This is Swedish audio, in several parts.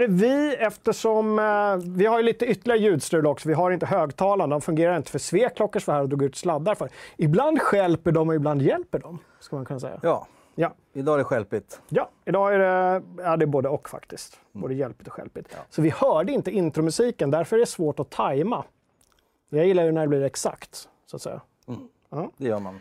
är vi eftersom eh, vi har ju lite ytterligare ljudstrul också. Vi har inte högtalarna, de fungerar inte för Sveklockers var här och drog ut sladdar för. Ibland skälper de och ibland hjälper de, ska man kunna säga. Ja, Ja, idag är det stjälpigt. ja idag är det, ja, det är både och faktiskt. Både hjälpigt och stjälpigt. Så vi hörde inte intromusiken, därför är det svårt att tajma. Jag gillar ju när det blir exakt, så att säga. Det gör man.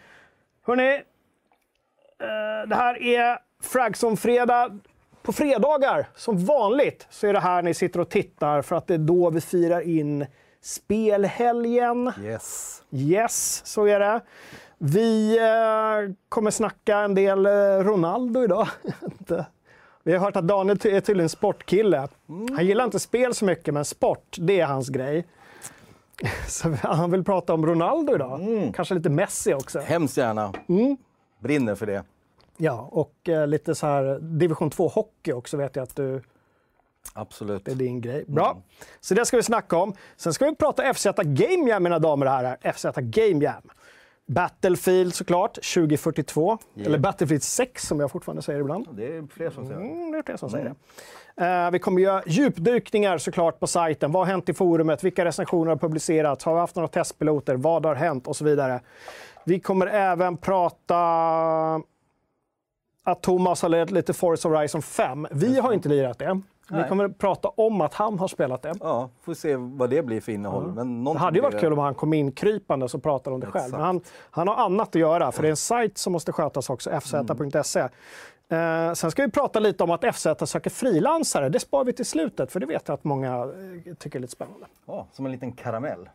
Hörni, eh, det här är Fragson-fredag. På fredagar, som vanligt, så är det här ni sitter och tittar för att det är då vi firar in spelhelgen. Yes. Yes, så är det. Vi eh, kommer snacka en del eh, Ronaldo idag. Vi har hört att Daniel är tydligen sportkille. Han gillar inte spel så mycket, men sport, det är hans grej. Så han vill prata om Ronaldo idag. Kanske lite Messi också. Hemskt gärna. Mm. Brinner för det. Ja, och eh, lite så här division 2-hockey också vet jag att du, Absolut. det är din grej. Bra, så det ska vi snacka om. Sen ska vi prata FZ Game Jam, mina damer och herrar. FZ Game Jam. Battlefield såklart, 2042. Eller Battlefield 6 som jag fortfarande säger ibland. Det är fler som säger det. Mm, det är fler som säger det. Eh, vi kommer göra djupdykningar såklart på sajten. Vad har hänt i forumet? Vilka recensioner har publicerats? Har vi haft några testpiloter? Vad har hänt? Och så vidare. Vi kommer även prata att Thomas har lirat lite Forza Horizon 5. Vi har inte lirat det. Vi kommer prata om att han har spelat det. Ja, får se vad det blir för innehåll. Men Det hade ju varit kul om han kom in krypande och pratade om det själv. Men han, han har annat att göra, för det är en sajt som måste skötas också, fz.se. Eh, sen ska vi prata lite om att FZ söker frilansare. Det sparar vi till slutet, för det vet jag att många eh, tycker är lite spännande. Ja, som en liten karamell.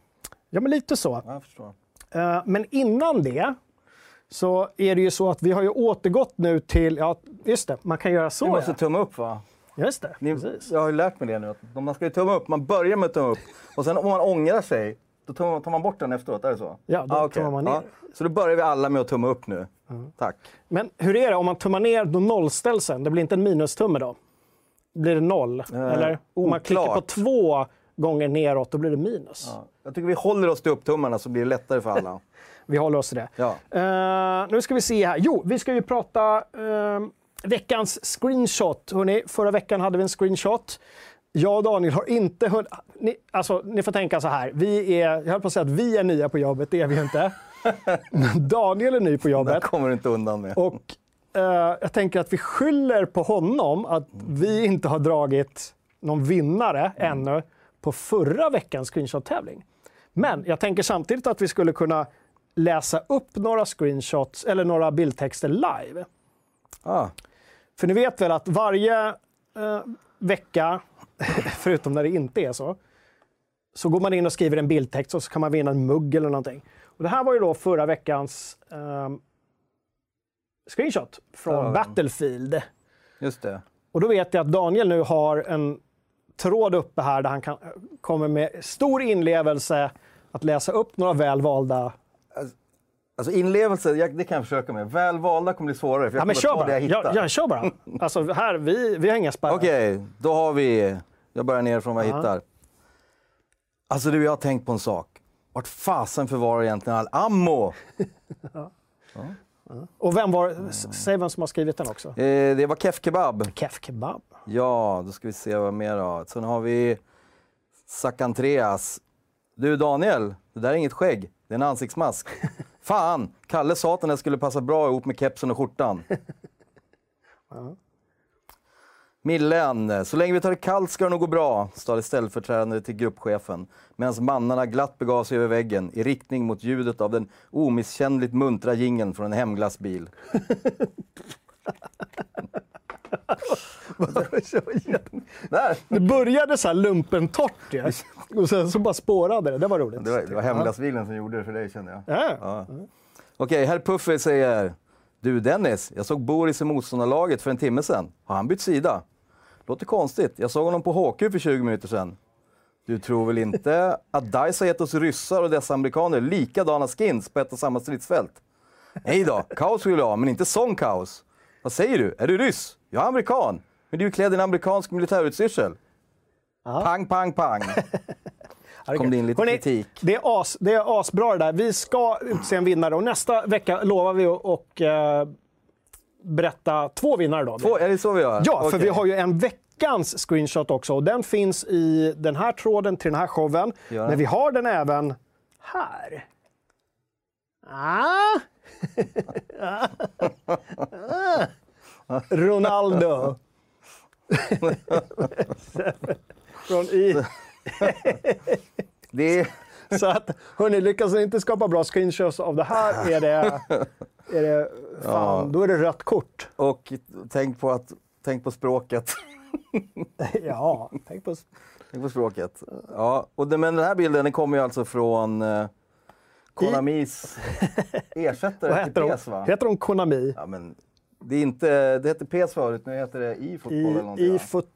Ja, men lite så. Ja, jag förstår. Eh, men innan det så är det ju så att vi har ju återgått nu till, ja just det, man kan göra så Vi måste ja. tumma upp va? Just det, Ni, precis. jag har ju lärt mig det nu. Att man ska ju tumma upp. Man börjar med att tumma upp. Och sen om man ångrar sig, då tar man, bort den efteråt. Är det så? Ja, då okej. tummar man ner. Så då börjar vi alla med att tumma upp nu. Tack. Men hur är det om man tummar ner, då nollställs den? Det blir inte en minustumme då? Blir det noll? Eller om man klickar på två gånger neråt, då blir det minus. Ja. Jag tycker vi håller oss till upptummarna så blir det lättare för alla. Vi håller oss till det. Ja. Eh, nu ska vi se här. Jo, vi ska ju prata eh, veckans screenshot. Hörrni, förra veckan hade vi en screenshot. Jag och Daniel har inte hunnit... Ni, alltså, ni får tänka så här. Vi är, jag höll på att säga att vi är nya på jobbet, det är vi inte. Daniel är ny på Det jobbet. kommer du inte undan med. Och eh, jag tänker att vi skyller på honom att vi inte har dragit någon vinnare ännu på förra veckans screenshot-tävling. Men jag tänker samtidigt att vi skulle kunna läsa upp några screenshots eller några bildtexter live. Ah, För ni vet väl att varje eh, vecka, förutom när det inte är så, så går man in och skriver en bildtext och så kan man vinna en mugg eller någonting. Och det här var ju då förra veckans ehm, screenshot från Ja. Battlefield. just det. Och då vet jag att Daniel nu har en tråd uppe här där han kan, kommer med stor inlevelse att läsa upp några väl valda... Alltså inlevelse, jag, det kan jag försöka med. Välvalda kommer bli svårare för jag Ja, men kör ta det bara! jag hittar. Ja, ja, kör bara! Alltså här, vi, vi har inga spärrar. Okej, då har vi... Jag börjar nerifrån vad jag hittar. Alltså du, jag har tänkt på en sak. Vart fasen förvarar egentligen all ammo? Och vem var... s- Säg vem som har skrivit den också. Eh, det var Kef Kebab. Kef Kebab. Ja, då ska vi se vad mer då. Sen har vi Sakantreas. Du Daniel, det där är inget skägg. Det är en ansiktsmask. Fan, Kalle sa att den där skulle passa bra ihop med kepsen och skjortan. Millen, så länge vi tar det kallt ska det nog gå bra, stade ställföreträdande till gruppchefen. Medan mannarna glatt begav sig över väggen i riktning mot ljudet av den omisskännligt muntra jingeln från en hemglassbil. Där! Det började så här lumpentorrt ju. Och sen så bara spårade det. Det var roligt. Det var, det var hemglassbilen som gjorde det för dig kände jag. Ja. Ja. Okej, herr Puffer säger Du Dennis, jag såg Boris i motståndarlaget för en timme sedan. Har han bytt sida? Låter konstigt. Jag såg honom på HQ för 20 minuter sedan. Du tror väl inte att DICE har gett oss ryssar och dessa amerikaner likadana skins på ett och samma stridsfält? Nej då, kaos vill jag ha, men inte sån kaos. Vad säger du? Är du ryss? Jag är amerikan. Men du är klädd i en amerikansk militärutstyrsel. Pang, pang, pang. kom det in lite Hörrni, kritik. Det är, as, det är asbra det där. Vi ska utse en vinnare och nästa vecka lovar vi att och, eh, berätta två vinnare. Då. Två, är det så vi gör? Ja, för Okej. vi har ju en vecka veckans screenshot också. Och den finns i den här tråden till den här showen. Men vi har den även här. Ah. Ronaldo. Från i... Det är, Så att, hörni, lyckas ni inte skapa bra screenshots av det här är det... Är det fan, Ja. då är det rött kort. och tänk på, att, tänk på språket. Ja, tänk på... Tänk på språket. Ja, och den, men den här bilden den kommer ju alltså från eh, Konamis ersättare till PES va? Heter de Konami? Ja, men det, är inte, det hette PES förut, nu heter det e-fotboll eller I, någonting i, va? fot,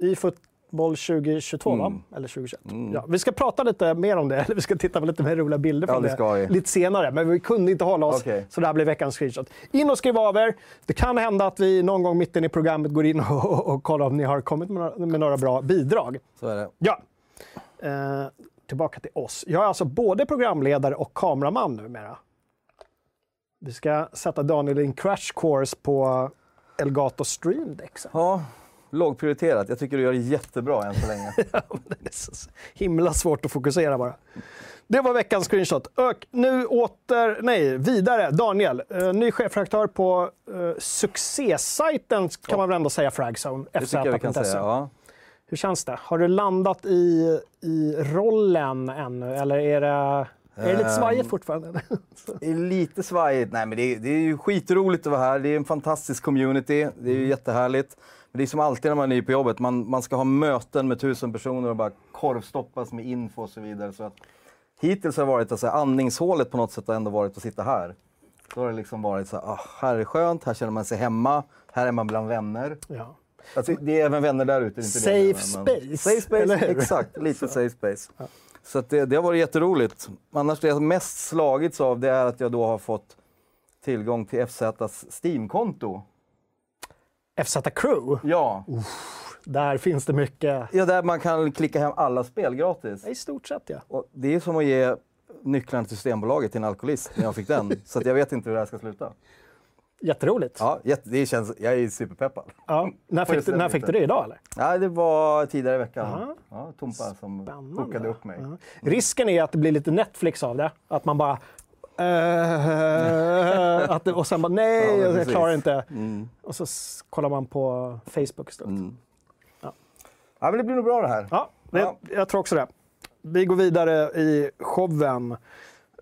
I fotboll 2022, Mm. va? Eller 2021. Ja, vi ska prata lite mer om det, eller vi ska titta på lite mer roliga bilder Ja, från det det, lite senare. Men vi kunde inte hålla oss, Okej. så det här blir veckans screenshot. In och skriv av er. Det kan hända att vi någon gång mitten i programmet går in och, och, och kollar om ni har kommit med några, med några bra bidrag. Så är det. Ja. Eh, tillbaka till oss. Jag är alltså både programledare och kameraman numera. Vi ska sätta Daniel i en crash course på Elgato Stream Deck. Ja, lågprioriterat. Jag tycker du gör det jättebra än så länge. Det är så himla svårt att fokusera bara. Det var veckans screenshot. Och nu åter, nej, vidare. Daniel, eh, ny chefredaktör på eh, succésajten kan man väl ändå säga Fragzone, FZ.se. Hur känns det? Har du landat i, i rollen ännu eller är det, är det lite Ehm, svajigt fortfarande? Det är lite svajigt. Nej, men det är, det är ju skitroligt att vara här. Det är en fantastisk community. Det är ju jättehärligt. Men det är som alltid när man är ny på jobbet. Man, man ska ha möten med tusen personer och bara korvstoppas med info och så vidare. Så att, hittills har det varit alltså, andningshålet på något sätt har ändå varit att sitta här. Då har det liksom varit så här, ah, här är det skönt, här känner man sig hemma, här är man bland vänner. ja. Alltså, det är även vänner där ute. inte Safe det, space, Safe space, exakt. Lite safe space. Så att det, det har varit jätteroligt. Annars det jag mest slagits av det är att jag då har fått tillgång till FZs Steam-konto. FZ Crew, Ja. där finns det mycket. ja, där man kan klicka hem alla spel gratis. I stort sett ja. Och det är som att ge nycklarna till Systembolaget till en alkoholist när jag fick den. Så jag vet inte hur det här ska sluta. Jätteroligt. Ja. Ja, det känns, jag är superpeppad. När, Får jag fick när fick du det idag eller? Ja, det var tidigare i veckan. Aha. Ja, Tompa som hookade upp mig. Ja. Risken är att det blir lite Netflix av det. Att man bara... eh, att det, och sen bara nej, Ja, jag klarar inte. Mm. Och så kollar man på Facebook istället. Mm. Ja. Ja, men det blir nog bra det här. Ja, det, Ja. jag tror också det. Vi går vidare i showen.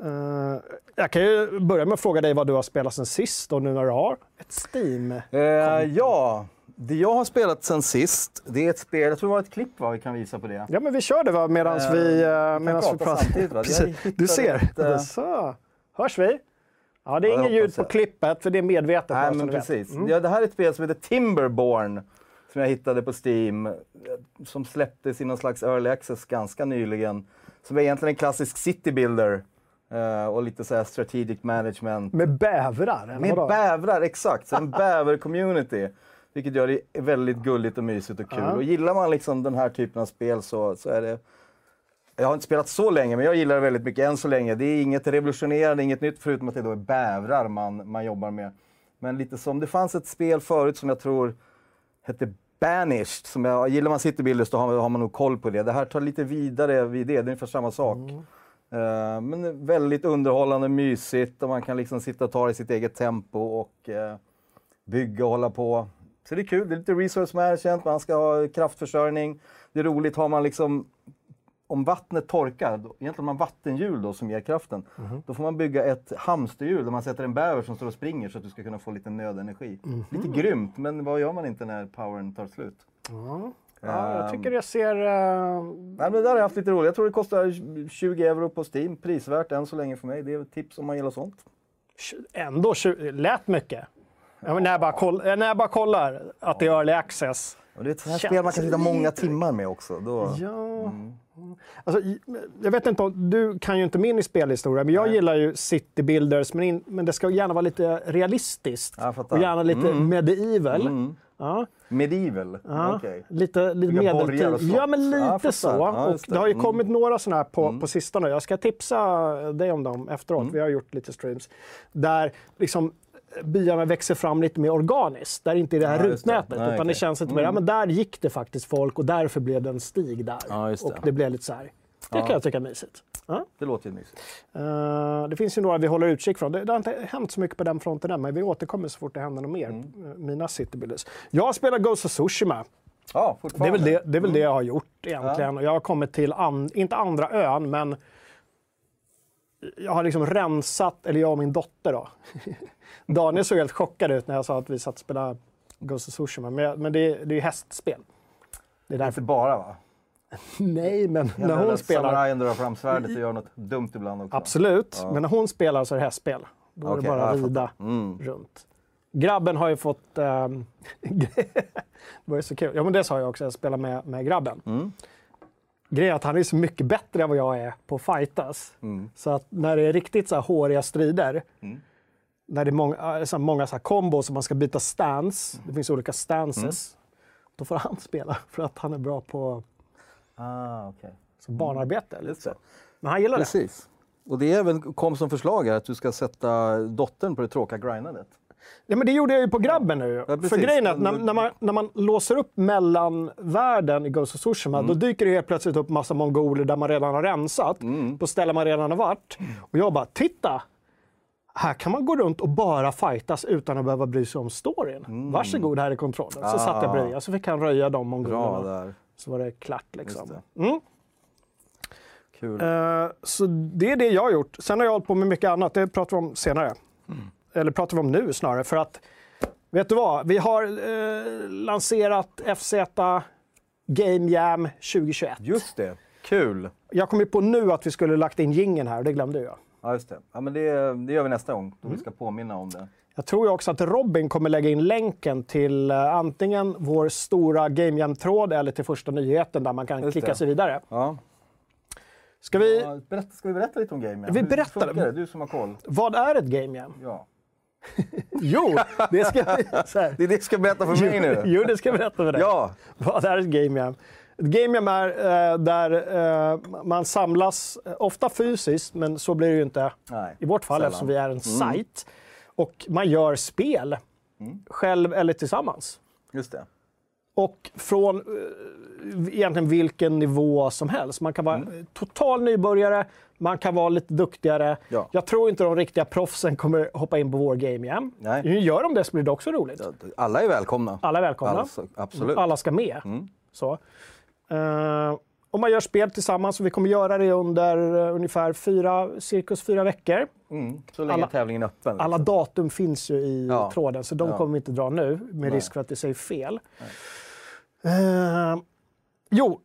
Eh, jag kan ju börja med att fråga dig vad du har spelat sen sist och nu när du har ett Steam. Eh, ja, det jag har spelat sen sist, det är ett spel, jag tror det var ett klipp va, vi kan visa på det. Ja, men vi kör det va, medan Eh, vi, vi uh, medans vi prata pratar. Du ser. ett, eh, Så. Hörs vi? Ja, det är Ja, inget ljud på klippet, för det är medvetet. Nej men precis. Mm. Ja, det här är ett spel som heter Timberborn, som jag hittade på Steam, eh, som släpptes i någon slags early access ganska nyligen. Som är egentligen en klassisk city builder eh, och lite så här strategic management. Med bävrar? eller Med vadå? bävrar, exakt. Så en bäver-community. Vilket gör det väldigt gulligt och mysigt och kul. Ja. Och gillar man liksom den här typen av spel så, så är det... Jag har inte spelat så länge, men jag gillar det väldigt mycket än så länge. Det är inget revolutionerande, inget nytt, förutom att det då är bävrar man, man jobbar med. Men lite som, det fanns ett spel förut som jag tror hette Banished. Som jag, gillar man Citybuilders då har, har man nog koll på det. Det här tar lite vidare vid det, det är ungefär samma sak. Eh, men väldigt underhållande, mysigt och man kan liksom sitta och ta det i sitt eget tempo och eh, bygga och hålla på. Så det är kul, det är lite resource management, man ska ha kraftförsörjning. Det är roligt, har man liksom om vattnet torkar, egentligen har man vattenhjul då som ger kraften, då får man bygga ett hamsterhjul där man sätter en bäver som står och springer så att du ska kunna få lite nödenergi. Lite grymt, men vad gör man inte när powern tar slut? Ja. Ja, jag Ehm. tycker det ser... eh, Nej, men det där har jag haft lite roligt. Jag tror det kostar 20 euro på Steam. Prisvärt än så länge för mig. Det är ett tips om man gillar sånt. ändå tju- lät mycket. Ja, när, jag bara koll, eh, när jag bara kollar att det är early access. Och det är ett sånt här spel man kan sitta många timmar med också. Då... Ja. Alltså, i- jag vet inte, du kan ju inte min i spelhistoria, men jag Nej. gillar ju city builders, men, in, men det ska gärna vara lite realistiskt. Ja, jag och gärna lite Mm. medieval. Mm. Ja, Medieval? ja. Okej. Lite, lite medeltid. Ja, men Ja, lite fattar. så. Ja, och det. det. har ju Mm. kommit några sådana här på, Mm. på sistone. Jag ska tipsa dig om dem efteråt. Mm. Vi har gjort lite streams. Där liksom byarna växer fram lite mer organiskt. Där inte är det här Ja, just det. rutnätet. Nej, utan det okej. känns lite mer, ja men där gick det faktiskt folk och därför blev det en stig där. Ja, det. Och det blev lite så här. Det kan jag tycka är mysigt. Ja. Det låter ju mysigt. Eh, det finns ju några vi håller utkik från. Det, det har inte hänt så mycket på den fronten än, men vi återkommer så fort det händer något mer. Mm. Eh, Mina citybuilders. Jag spelar Ghost of Tsushima. Ja, Det är väl det, det, är väl det jag har gjort egentligen. Och Jag har kommit till, an, inte andra ön, men jag har liksom rensat, eller jag och min dotter då. Daniel såg helt chockad ut när jag sa att vi satt och spelade Ghost of Tsushima, men, men det, det är ju hästspel. Det är därför. Inte bara va? Nej, men när Händer hon spelar... Samurajen drar fram svärdet och gör något dumt ibland också. Absolut, men när hon spelar så är det hästspel. Då är det bara ja, att jag rida Mm. runt. Grabben har ju fått... ehm, det var ju så kul. Ja, men det sa jag också, jag spelar med, med grabben. Mm. Grejen är att han är så mycket bättre än vad jag är på att fightas. Mm. Så att när det är riktigt så här håriga strider, när det är många, äh, så här många så här kombos och man ska byta stance, det finns olika stances, då får han spela för att han är bra på Ah, okej. så barnarbete. Eller Just så. Men han gillar det. Precis. Och det även kom som förslag här att du ska sätta dottern på det tråkiga grindandet. Ja, men det gjorde jag ju på grabben nu. Ja, För precis. grejen är att när, när, man, när man låser upp mellanvärlden i Ghost of Tsushima, Mm. då dyker det helt plötsligt upp massa mongoler där man redan har rensat, Mm. på ställen man redan har varit. Och jag bara, titta! Här kan man gå runt och bara fightas utan att behöva bry sig om storyn. Varsågod, här är kontrollen. Så Mm. Ah. satt jag bredvid, så fick han röja de Bra mongolerna. Så var det klart liksom. Just Mm. Kul. Eh, så det är det jag har gjort. Sen har jag hållit på med mycket annat, det pratar vi om senare. Eller pratar vi om nu snarare. För att, vet du vad? Vi har eh, lanserat FZ Game Jam 2021. Just det. Kul. Jag kom ju på nu att vi skulle lagt in gingen här och det glömde jag. Ja, just det. Ja, men det, det gör vi nästa gång, då Mm. vi ska påminna om det. Jag tror också att Robin kommer lägga in länken till eh, antingen vår stora Game Jam-tråd eller till första nyheten där man kan Just klicka det. sig vidare. Ja. Ska vi, Ja, berätta, ska vi berätta lite om Game Jam? Vi berättar. det? Du som har koll. vad är ett Game Jam? Ja. Jo, det ska. Det är det du ska berätta för mig nu. Jo, det ska jag berätta för dig. Ja. Vad är ett Game Jam? Ett Game Jam är eh, där eh, man samlas, eh, ofta fysiskt, men så blir det ju inte Nej, i vårt fall sällan. eftersom vi är en sajt. Och man gör spel, själv eller tillsammans. Just det. Och från eh, egentligen vilken nivå som helst. Man kan vara Mm. total nybörjare, man kan vara lite duktigare. Ja. Jag tror inte de riktiga proffsen kommer hoppa in på vår Game Jam. Nej. Nu gör de det så blir det också roligt. Alla är välkomna. Alla är välkomna. Alltså, absolut. Alla ska med. Mm. Så. Eh, och man gör spel tillsammans och vi kommer göra det under eh, ungefär fyra, cirkus fyra veckor. Mm. Så länge Alla- tävlingen är öppen. Alla datum finns ju i Ja. tråden så de Ja. kommer vi inte dra nu med risk för att det säger fel. Eh, jo,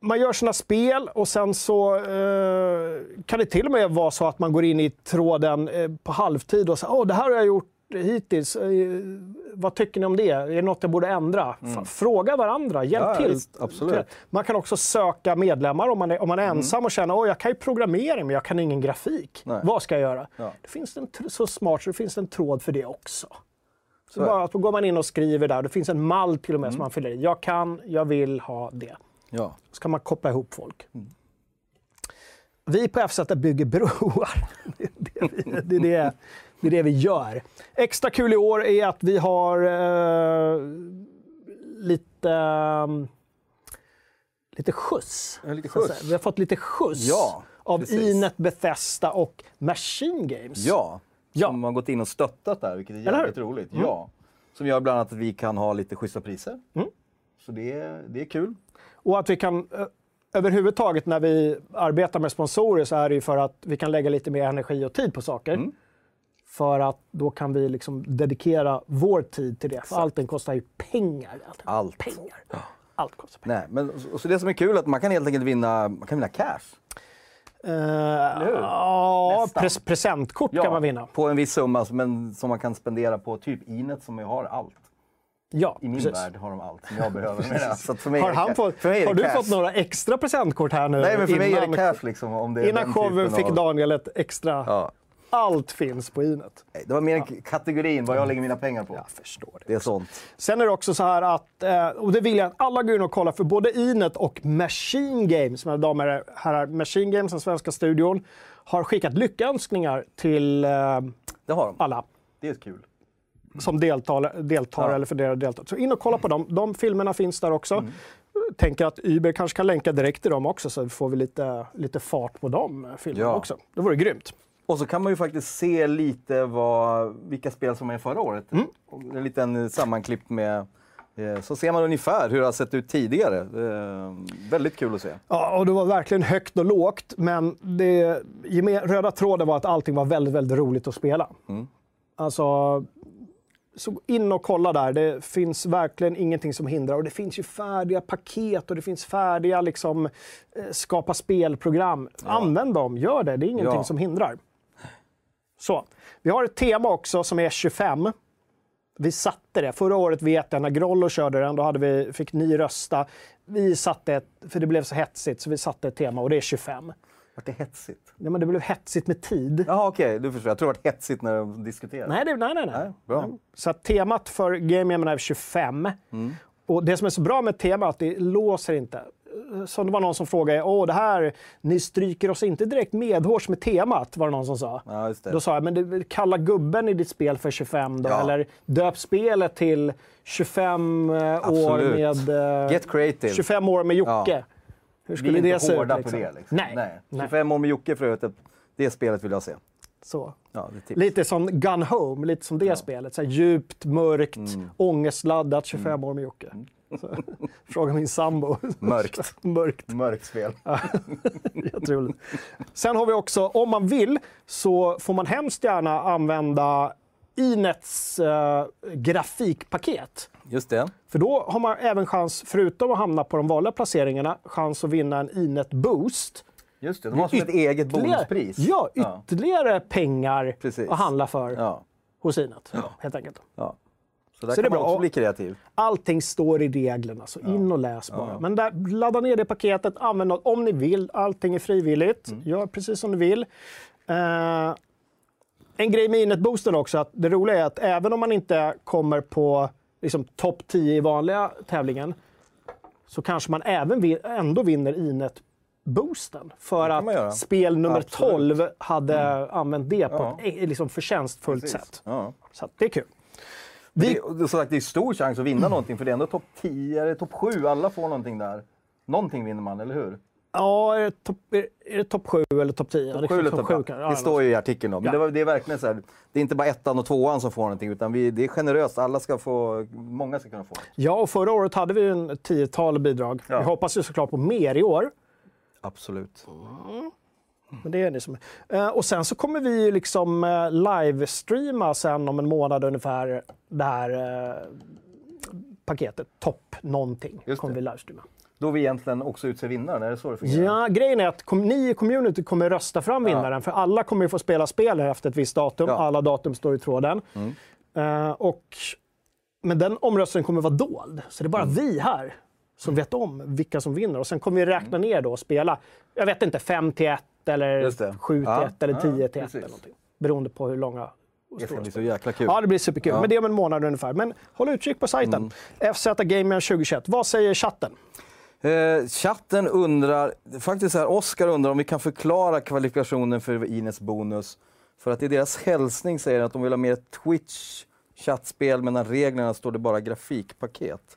man gör sina spel och sen så eh, kan det till och med vara så att man går in i tråden eh, på halvtid och säger åh det här har jag gjort hittills. Eh, vad tycker ni om det? Är det något jag borde ändra? F- Fråga varandra, hjälp Mm. Ja, till. visst, absolut. Man kan också söka medlemmar om man är, om man är ensam och känner att jag kan ju programmering men jag kan ingen grafik. Nej. Vad ska jag göra? Ja. Det finns en, så smart så det finns en tråd för det också. Så Så bara, då går man in och skriver där. Det finns en mall till och med Mm. som man fyller i. Jag kan, jag vill ha det. Ja. Så kan man koppla ihop folk. Mm. Vi på FZ bygger broar. Det är det, det, är det, det är det vi gör. Extra kul i år är att vi har eh, lite, eh, lite skjuts. Ja, lite skjuts. Vi har fått lite skjuts Ja, av precis. Inet, Bethesda och Machine Games. Ja. Ja. Som har gått in och stöttat där, vilket är jävligt roligt. Ja. Som gör bland annat att vi kan ha lite schyssta priser. Mm. Så det är, det är kul. Och att vi kan eh, överhuvudtaget när vi arbetar med sponsorer så är det ju för att vi kan lägga lite mer energi och tid på saker. Mm. För att då kan vi liksom dedikera vår tid till det. För allting kostar ju pengar. Allt. Allt. Pengar. Allt kostar pengar. Nej, men och så det som är kul är att man kan helt enkelt vinna, man kan vinna cash. Uh, ja, pres presentkort kan man vinna. På en viss summa, men som man kan spendera på typ Inet som ju har allt. Ja, I min precis. värld har de allt som jag behöver. Så för mig Har, han fått, har du cash. fått några extra presentkort här nu? Nej, men för mig är innan- det cash liksom. Om det är Innan showen fick Daniel ett extra... Ja. Allt finns på Inet. Det var mer en kategorin vad jag lägger mina pengar på. Jag förstår det. Det är sånt. Sen är det också så här att, eh, och det vill jag att alla går in och kollar, för både Inet och Machine Games, mina damer och herrar, Machine Games, den svenska studion, har skickat lyckönskningar till eh, Det har de. alla. Det är kul. som deltar, deltar Ja. eller funderar att delta. Så in och kolla på dem. De filmerna finns där också. Tänker att Uber kanske kan länka direkt till dem också så får vi lite, lite fart på de filmerna Ja. också. Det vore grymt. Och så kan man ju faktiskt se lite vad, vilka spel som är förra året. Mm. En liten sammanklipp med eh, så ser man ungefär hur det har sett ut tidigare. Eh, väldigt kul att se. Ja, och det var verkligen högt och lågt, men det röda tråden var att allting var väldigt, väldigt roligt att spela. Mm. Alltså, så in och kolla där. Det finns verkligen ingenting som hindrar. Och det finns ju färdiga paket och det finns färdiga liksom, eh, skapa spelprogram. Använd dem, gör det. Det är ingenting Ja. som hindrar. Så. Vi har ett tema också som är 25. Vi satte det. Förra året vet jag när Grollo körde den, då hade vi, fick ni rösta. Vi satte ett, för det blev så hetsigt, så vi satte ett tema och det är 25. Vart det hetsigt? Nej, men det blev hetsigt med tid. Jaha okej, du förstår. Jag tror det var hetsigt när de diskuterade. Nej, det, nej, nej. nej. Nej, bra. Så temat för Game Jam är 25. Och det som är så bra med temat är att det låser inte. Som det var någon som frågade, åh det här, ni stryker oss inte direkt medhårs med temat, var det någon som sa. Ja. Då sa jag, men kalla gubben i ditt spel för 25 då, Ja. eller döp spelet till 25 eh, år med... eh, Get creative. 25 år med Jocke. Ja. Hur Vi skulle är det inte se hårda ut? på Liksom? det. Liksom. Nej. Nej. Nej. 25 år med Jocke för övrigt, det spelet vill jag se. Så. Ja, är. Lite som Gun Home, lite som det spelet. Så djupt, mörkt, Mm. ångestladdat, 25 år med Jocke. Så, Fråga min sambo. Mörkt. mörkt. Mörkt spel. Jätteroligt. Sen har vi också, om man vill, så får man hemskt gärna använda Inets eh, grafikpaket. Just det. För då har man även chans, förutom att hamna på de vanliga placeringarna, chans att vinna en Inet Boost. Just det. De har som ett eget bonuspris. Ja, Ja. ytterligare pengar Precis. att handla för Ja. hos Inet. Helt enkelt. ja. Så där Så kan man också bli kreativ. Allting står i reglerna, så in och läs bara. Men där, ladda ner det paketet, använd det om ni vill. Allting är frivilligt. Mm. Gör precis som ni vill. Eh, en grej med Inet-boosten också, att det roliga är att även om man inte kommer på liksom, topp 10 i vanliga tävlingen, så kanske man även vin- ändå vinner Inet-boosten. För att spel nummer Absolut. Mm. 12 hade använt det på Ja. ett eh, liksom, förtjänstfullt Precis. sätt. Ja. Så det är kul. Vi, Det, det, är som sagt, det är stor chans att vinna någonting för det är ändå topp 10 eller topp 7. Alla får någonting där. Någonting vinner man, eller hur? Ja, är det topp det topp 7 eller topp 10? Topp 7 eller topp sju 7 kan- Det ja, står ju i artikeln då. Men Ja. det, var, det är verkligen så här, det är inte bara ettan och tvåan som får någonting utan vi, det är generöst. Alla ska få, många ska kunna få. Ja, och förra året hade vi en tiotal bidrag. Ja. Vi hoppas ju såklart på mer i år. Absolut. Men det är det som eh, Och sen så kommer vi liksom eh, livestreama sen om en månad ungefär det här eh, paketet. Topp någonting kommer vi livestreama. Då vi egentligen också utser vinnaren, är det så det fungerar? Ja, grejen är att ni i community kommer rösta fram vinnaren, för alla kommer ju få spela spel efter ett visst datum. Ja. Mm. Alla datum står i tråden. Eh, och, men den omröstningen kommer vara dold, så det är bara Mm. vi här som vet om vilka som vinner. Och sen kommer vi räkna ner då och spela, jag vet inte, 5 till 1 eller Just det. 7 till Ja, 1 eller ja, 10 till 1 precis. eller någonting. Beroende på hur långa Det ska bli så jäkla kul. Ja, det blir superkul. Ja. Men det är om en månad ungefär. Men håll utkik på sajten. Mm. FZ Gamer 2021. Vad säger chatten? Eh, chatten undrar, faktiskt här, Oskar undrar om vi kan förklara kvalifikationen för Ines bonus. För att i deras hälsning säger att de vill ha mer Twitch chattspel, men när reglerna står det bara grafikpaket.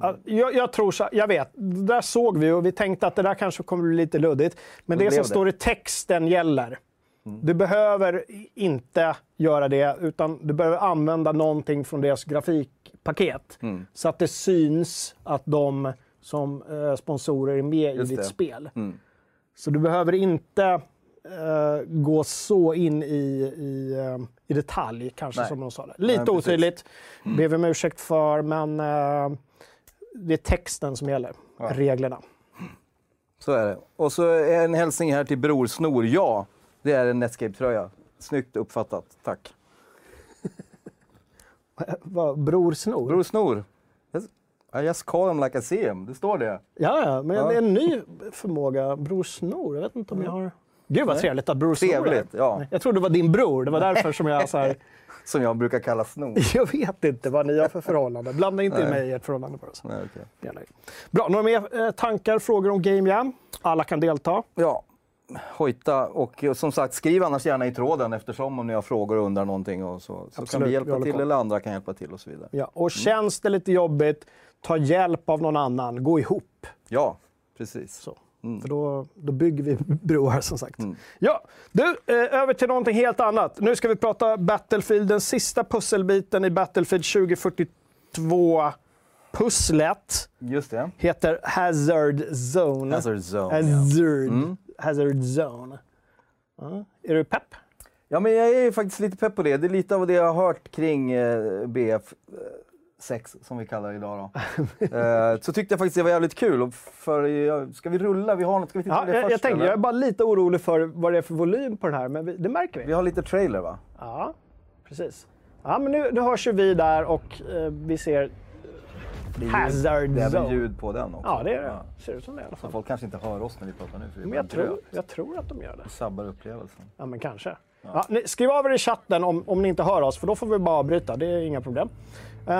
Ja, Jag, jag tror så, jag vet, det där såg vi och vi tänkte att det där kanske kommer bli lite luddigt. Men Det det, som det. står i texten gäller. Du behöver inte göra det, utan du behöver använda någonting från deras grafikpaket. Mm. Så att det syns att de som eh, sponsorer är med Just i ditt det. spel. Mm. Så du behöver inte eh, gå så in i, i, eh, i detalj, kanske Nej. som de sa. Det. Nej, Lite precis. otydligt, ber vi om ursäkt för, men eh, det är texten som gäller, Ja. reglerna. Så är det. Och så en hälsning här till Bror Snor. Ja, det är en Netscape-tröja. Snyggt uppfattat. Tack. Vad, Bror Snor? Bror Snor. I just call him like I see him. Det står det. Ja, ja, men Ja. det är en ny förmåga. Bror Snor, jag vet inte om jag har... Gud vad trevligt att Bror Snor är. Trevligt, ja. Jag trodde det var din bror, det var därför som jag så här, Som jag brukar kalla Snor. Jag vet inte vad ni har för förhållande. Blanda inte in mig i ert förhållande bara. Så. Nej. Gärna. Bra, några mer eh, tankar, frågor om Game Jam? Alla kan delta. Ja, hojta. Och eh, som sagt, skriv annars gärna i tråden eftersom om ni har frågor och undrar någonting. Och så så kan Absolut, vi vi hjälpa håller till eller andra kan hjälpa till och så vidare. Ja, och känns det lite jobbigt, ta hjälp av någon annan. Gå ihop. Ja, precis. Så. För då, då bygger vi broar som sagt. Mm. Ja, du, eh, över till någonting helt annat. Nu ska vi prata Battlefield, den sista pusselbiten i Battlefield 2042-pusslet. Just det. Heter Hazard Zone. Hazard Zone. Ja. Hazard, Hazard Zone. Ja. Är du pepp? ja, men jag är faktiskt lite pepp på det. Det är lite av det jag har hört kring eh, BF. 6 som vi kallar det idag då. eh, så tyckte jag faktiskt det var jävligt kul. Och För, ska vi rulla? Vi har något, ska vi titta Ja, på det jag, först? jag, eller? jag är bara lite orolig för vad det är för volym på den här, men vi, det märker vi. Vi har lite trailer va? Ja, precis. Ja, men nu, nu hörs ju vi där och eh, vi ser Det är Hazard Det är Zone. ljud på den också. Ja, det är det. Ja. Ser ut som det i alla Så fall. folk kanske inte hör oss när vi pratar nu. För Men jag tror, jag tror att de gör det. Det sabbar upplevelsen. Ja, men kanske. Ja. ni, skriv av er i chatten om, om ni inte hör oss, för då får vi bara avbryta. Det är inga problem. Uh,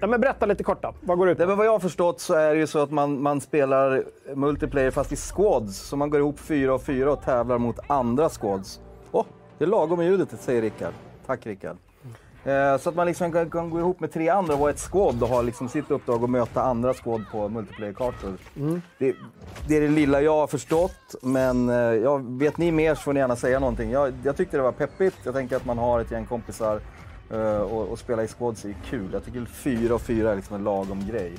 ja, men berätta lite kort då. Vad går det ut Nej, på? men vad jag har förstått så är det ju så att man, man spelar multiplayer fast i squads. Så man går ihop fyra och fyra och tävlar mot andra squads. Åh, det är lagom med ljudet, säger Rickard. Tack Rickard. Eh, så att man liksom kan, kan gå ihop med tre andra och vara ett squad och ha liksom sitt uppdrag att möta andra squad på multiplayer-kartor. Det, det är det lilla jag har förstått, men eh, jag, vet ni mer så får ni gärna säga någonting. Jag, jag tyckte det var peppigt. Jag tänker att man har ett gäng kompisar eh, och, och spela i squads är kul. Jag tycker fyra och fyra är liksom en lagom grej.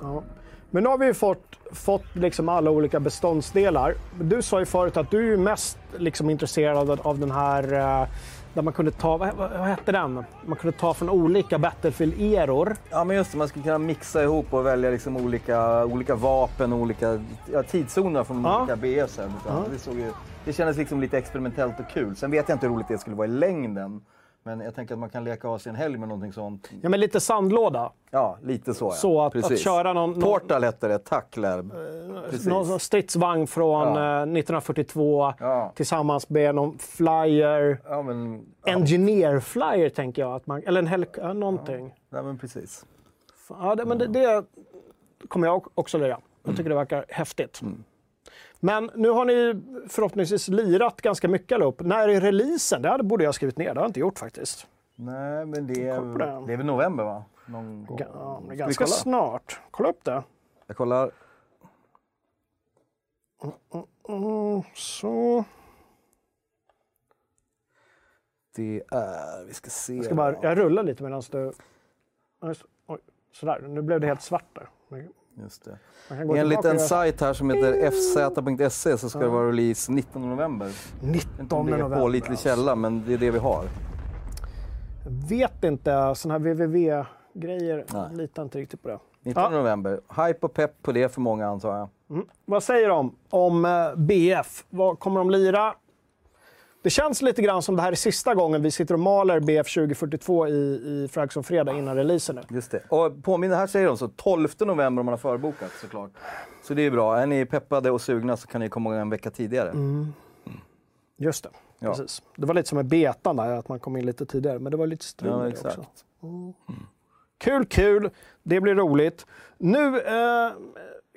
Ja. Men nu har vi ju fått, fått liksom alla olika beståndsdelar. Du sa ju förut att du är ju mest liksom intresserad av, av den här eh, där man kunde ta, vad, vad hette den? Man kunde ta från olika Battlefield-eror. Ja men just det, man skulle kunna mixa ihop och välja liksom olika, olika vapen och olika ja, tidszoner från Ja. olika BS. här. Det, såg ju, det kändes liksom lite experimentellt och kul. Sen vet jag inte hur roligt det skulle vara i längden. Men jag tänker att man kan leka av sig en helg med någonting sånt. Ja, men lite sandlåda. Ja, lite så ja. Så att- att köra någon- någon- Portal hette det, tack Lerb. Precis. Någon stridsvagn från Ja. eh, 1942 Ja. tillsammans med någon flyer. Ja men, Engineer flyer tänker jag. Att man, eller en ja, någonting. ja, men precis. Ja, det, men det, det kommer jag också lira. Jag tycker det verkar häftigt. Men nu har ni förhoppningsvis lirat ganska mycket allihop. När är releasen? Det borde jag ha skrivit ner. Det har jag inte gjort faktiskt. Nej men det är, det är väl november va? Någon gång. Ja, ganska snart. Kolla upp det. Jag kollar. Mm, så. Det är, vi ska se. Jag, ska bara, jag rullar lite medan du... Oj, sådär, nu blev det helt svart där. Just det. Enligt en sajt här som heter fz.se så ska det vara release 19 november. Jag vet inte 19 om det är november. pålitlig alltså. källa, men det är det vi har. Vet inte, sådana här www-grejer. Litar inte riktigt på det. 19 Ja. november. Hype och pepp på det för många antar jag. Vad säger de om eh, BF? Vad kommer de lira? Det känns lite grann som det här är sista gången vi sitter och maler BF 2042 i, i Frags och Fredag innan releasen nu. Just det. Och påminner, här säger de så 12 november om man har förbokat såklart. Så det är bra. Är ni peppade och sugna så kan ni komma en vecka tidigare. Just det, Ja. precis. Det var lite som med betan där, att man kom in lite tidigare. Men det var lite strul Ja, exakt. också. Kul, kul. Det blir roligt. Nu eh,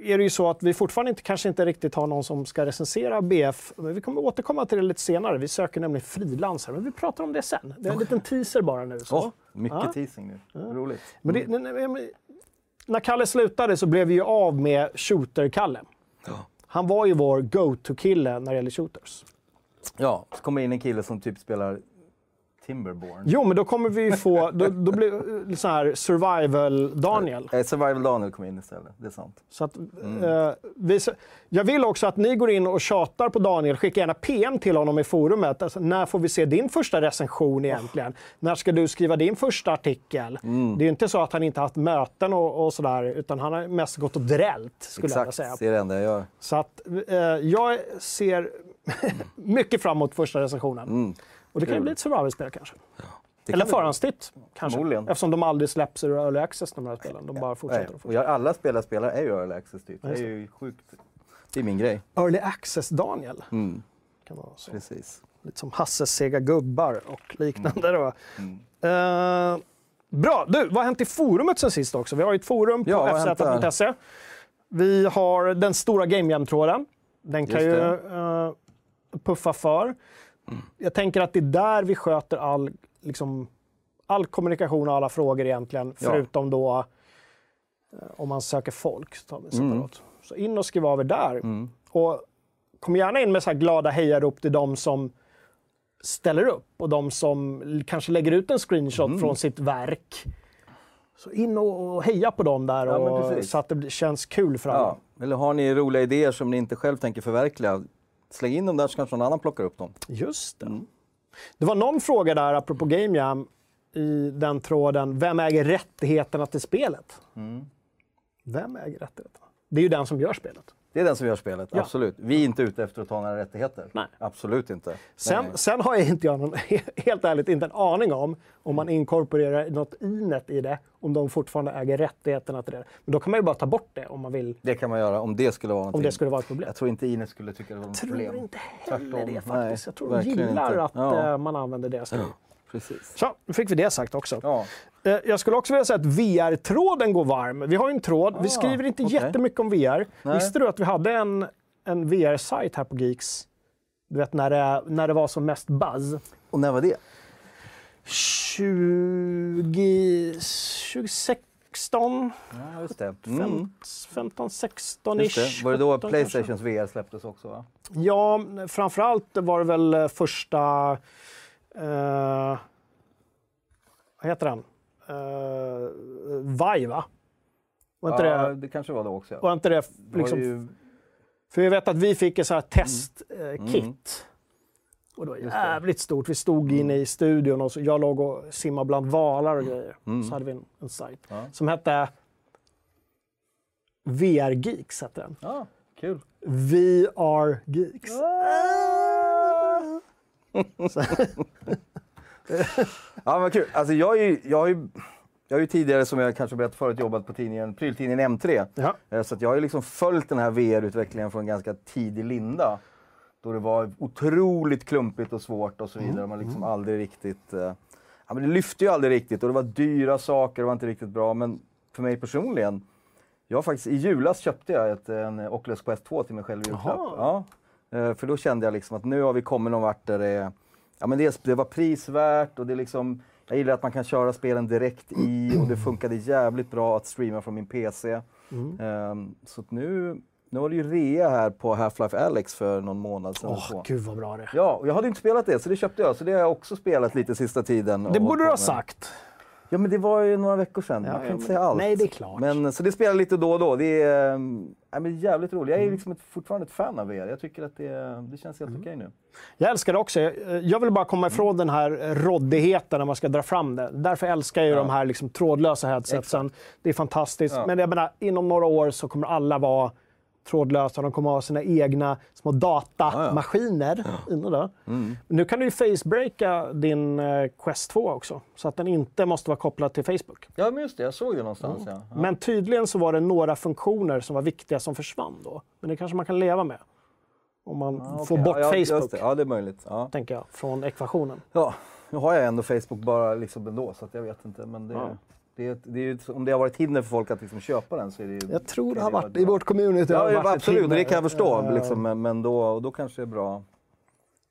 är det ju så att vi fortfarande inte, kanske inte riktigt har någon som ska recensera BF. Men vi kommer återkomma till det lite senare. Vi söker nämligen frilansare, men vi pratar om det sen. Det är en liten teaser bara nu. Så. Åh, mycket Ja. teasing nu. Roligt. Men det, nej, men, när Kalle slutade så blev vi ju av med Shooter-Kalle. Ja. Han var ju vår go-to-kille när det gäller shooters. Ja, så kommer in en kille som typ spelar Timberborn. Jo, men då kommer vi få... Då, då blir så här survival-Daniel. Eh, Survival Daniel kom in istället, det är sant. Så att, eh, vi, jag vill också att ni går in och tjatar på Daniel. Skicka gärna PM till honom i forumet. Alltså, när får vi se din första recension egentligen? När ska du skriva din första artikel? Mm. Det är ju inte så att han inte haft möten och, och sådär, utan han har mest gått och drällt, skulle jag vilja Exakt, säga. det är det enda jag gör. Så att, eh, jag ser mycket fram emot första recensionen. Och det kan ju bli ett survival-spel kanske. Det Eller förhandstitt, kanske. Förmodligen. Eftersom de aldrig släpps ur early access, de här spelen. De bara Nej, fortsätter. och och jag, alla spelare spelar är ju early access typ. Det är ju sjukt. Det är min grej. Early access-Daniel. Mm, Kan vara så. precis. Lite som Hasses sega gubbar och liknande. Mm. Då. Eh, bra! Du, vad har hänt i forumet sen sist också? Vi har ju ett forum på Ja, fz.se. Vi har den stora Game Jam-tråden. Den kan ju eh, puffa för. Jag tänker att det är där vi sköter all, liksom, all kommunikation och alla frågor egentligen, Ja. förutom då eh, om man söker folk. Så, tar vi separat. så in och skriv av er där. Mm. Och kom gärna in med så här glada hejarop till de som ställer upp och de som kanske lägger ut en screenshot Mm. från sitt verk. Så in och heja på dem där Ja, och, så att det känns kul för alla. Ja. Eller har ni roliga idéer som ni inte själv tänker förverkliga, släng in dem där så kanske någon annan plockar upp dem. Just det. Mm. Det var någon fråga där, apropå Game Jam, i den tråden. Vem äger rättigheterna till spelet? Mm. Vem äger rättigheterna? Det är ju den som gör spelet. Det är den som gör spelet, Ja. absolut. Vi är inte ute efter att ta några rättigheter. Nej. Absolut inte. Sen, Nej. sen har jag inte, jag någon, helt ärligt inte en aning om, om man inkorporerar något inet i det, om de fortfarande äger rättigheterna till det. Men då kan man ju bara ta bort det om man vill, Det kan man göra om det skulle vara någonting. om det skulle vara ett problem. Jag tror inte Ines skulle tycka det var något Jag tror problem. inte heller Tvärtom. det faktiskt. Nej, jag tror de gillar inte. att Ja. eh, man använder det. Ja. Precis. Så, nu fick vi det sagt också. Ja. Eh, Jag skulle också vilja säga att VR-tråden går varm. Vi har ju en tråd, vi Ah, skriver inte okej. jättemycket om VR. Nej. Visste du att vi hade en, en VR-sajt här på Geeks? Du vet när det, när det var som mest buzz. Och när var det? 20, 2016, Ja, just det. Mm. 15, 16 Just ish. det. Var det då 17 Playstations VR släpptes också? Va? kanske. Ja, framförallt var det väl eh, första... Eh, vad heter den? Uh, Vive, va? Var inte ja, det, det kanske var då också. Ja. var inte det Det var liksom ju... För jag vet att vi fick ett sånt här testkit. Och det var Mm. Just det. jävligt stort. Vi stod inne i studion och så, jag låg och simmade bland valar och grejer. Mm. Så hade vi en, en sajt Ja. som hette VR Geeks. Hette den. Ja, kul. VR Geeks. Ja, men kul. Alltså, jag, är, jag, har ju, jag har ju tidigare, som jag kanske berättat förut, jobbat på tidningen, pryltidningen M3. Ja. Eh, Så att jag har ju liksom följt den här VR-utvecklingen från ganska tidig linda. Då det var otroligt klumpigt och svårt och så Mm. vidare. Man liksom aldrig riktigt... Eh, ja, men det lyfte ju aldrig riktigt och det var dyra saker, det var inte riktigt bra. Men för mig personligen, jag faktiskt, i julas köpte jag ett, en Oculus Quest 2 till mig själv i julklapp. Jaha. Ja. Eh, För då kände jag liksom att nu har vi kommit någon vart där det är Ja, men det, det var prisvärt och det liksom, jag gillar att man kan köra spelen direkt i och det funkade jävligt bra att streama från min PC. Mm. Ehm, så nu, nu var det ju rea här på Half-Life Alyx för någon månad sedan. Åh, så. gud vad bra det. Ja, och jag hade inte spelat det så det köpte jag. Så det har jag också spelat lite sista tiden. Det borde du ha sagt. Ja, men det var ju några veckor sedan. Ja, man kan ja, inte men- säga allt. nej, det är klart. Men, så det spelar lite då och då. Det är, ja, men jävligt roligt. Jag är liksom ett, fortfarande ett fan av er. Jag tycker att det, det känns Mm. helt okej nu. Jag älskar det också. Jag jag vill bara komma ifrån den här råddigheten när man ska dra fram det. Därför älskar jag ju Ja. de här liksom trådlösa headsetsen. Det är fantastiskt. Ja. Men jag menar, inom några år så kommer alla vara trådlösa. De kommer ha sina egna små datamaskiner inne där. Mm. Nu kan du ju facebreaka din eh, Quest 2 också, så att den inte måste vara kopplad till Facebook. Ja, men just det. Jag såg det någonstans. Ja. Ja. Men tydligen så var det några funktioner som var viktiga som försvann då. Men det kanske man kan leva med. Om man Ja, får okej. bort ja, ja, Facebook, det. Ja, det är möjligt. Ja. tänker jag, från ekvationen. Ja, nu har jag ändå Facebook bara liksom ändå, så att jag vet inte. Men det, Ja. Det, är- det är, ju- om det har varit hinder för folk att liksom köpa den så är det ju... Jag tror det har varit i bra. vårt community. Ja, det ja absolut, det kan jag förstå. Eh, Liksom, men men då, då kanske det är bra.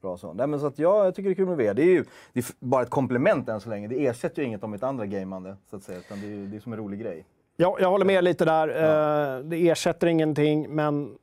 bra så. Nej, men så att, ja, jag tycker det är kul med VR. Det är ju det är bara ett komplement än så länge. Det ersätter ju inget av mitt andra gamande, så att säga. Utan det är, det är som en rolig grej. Ja, jag håller med lite där. Eh, Det ersätter ingenting, men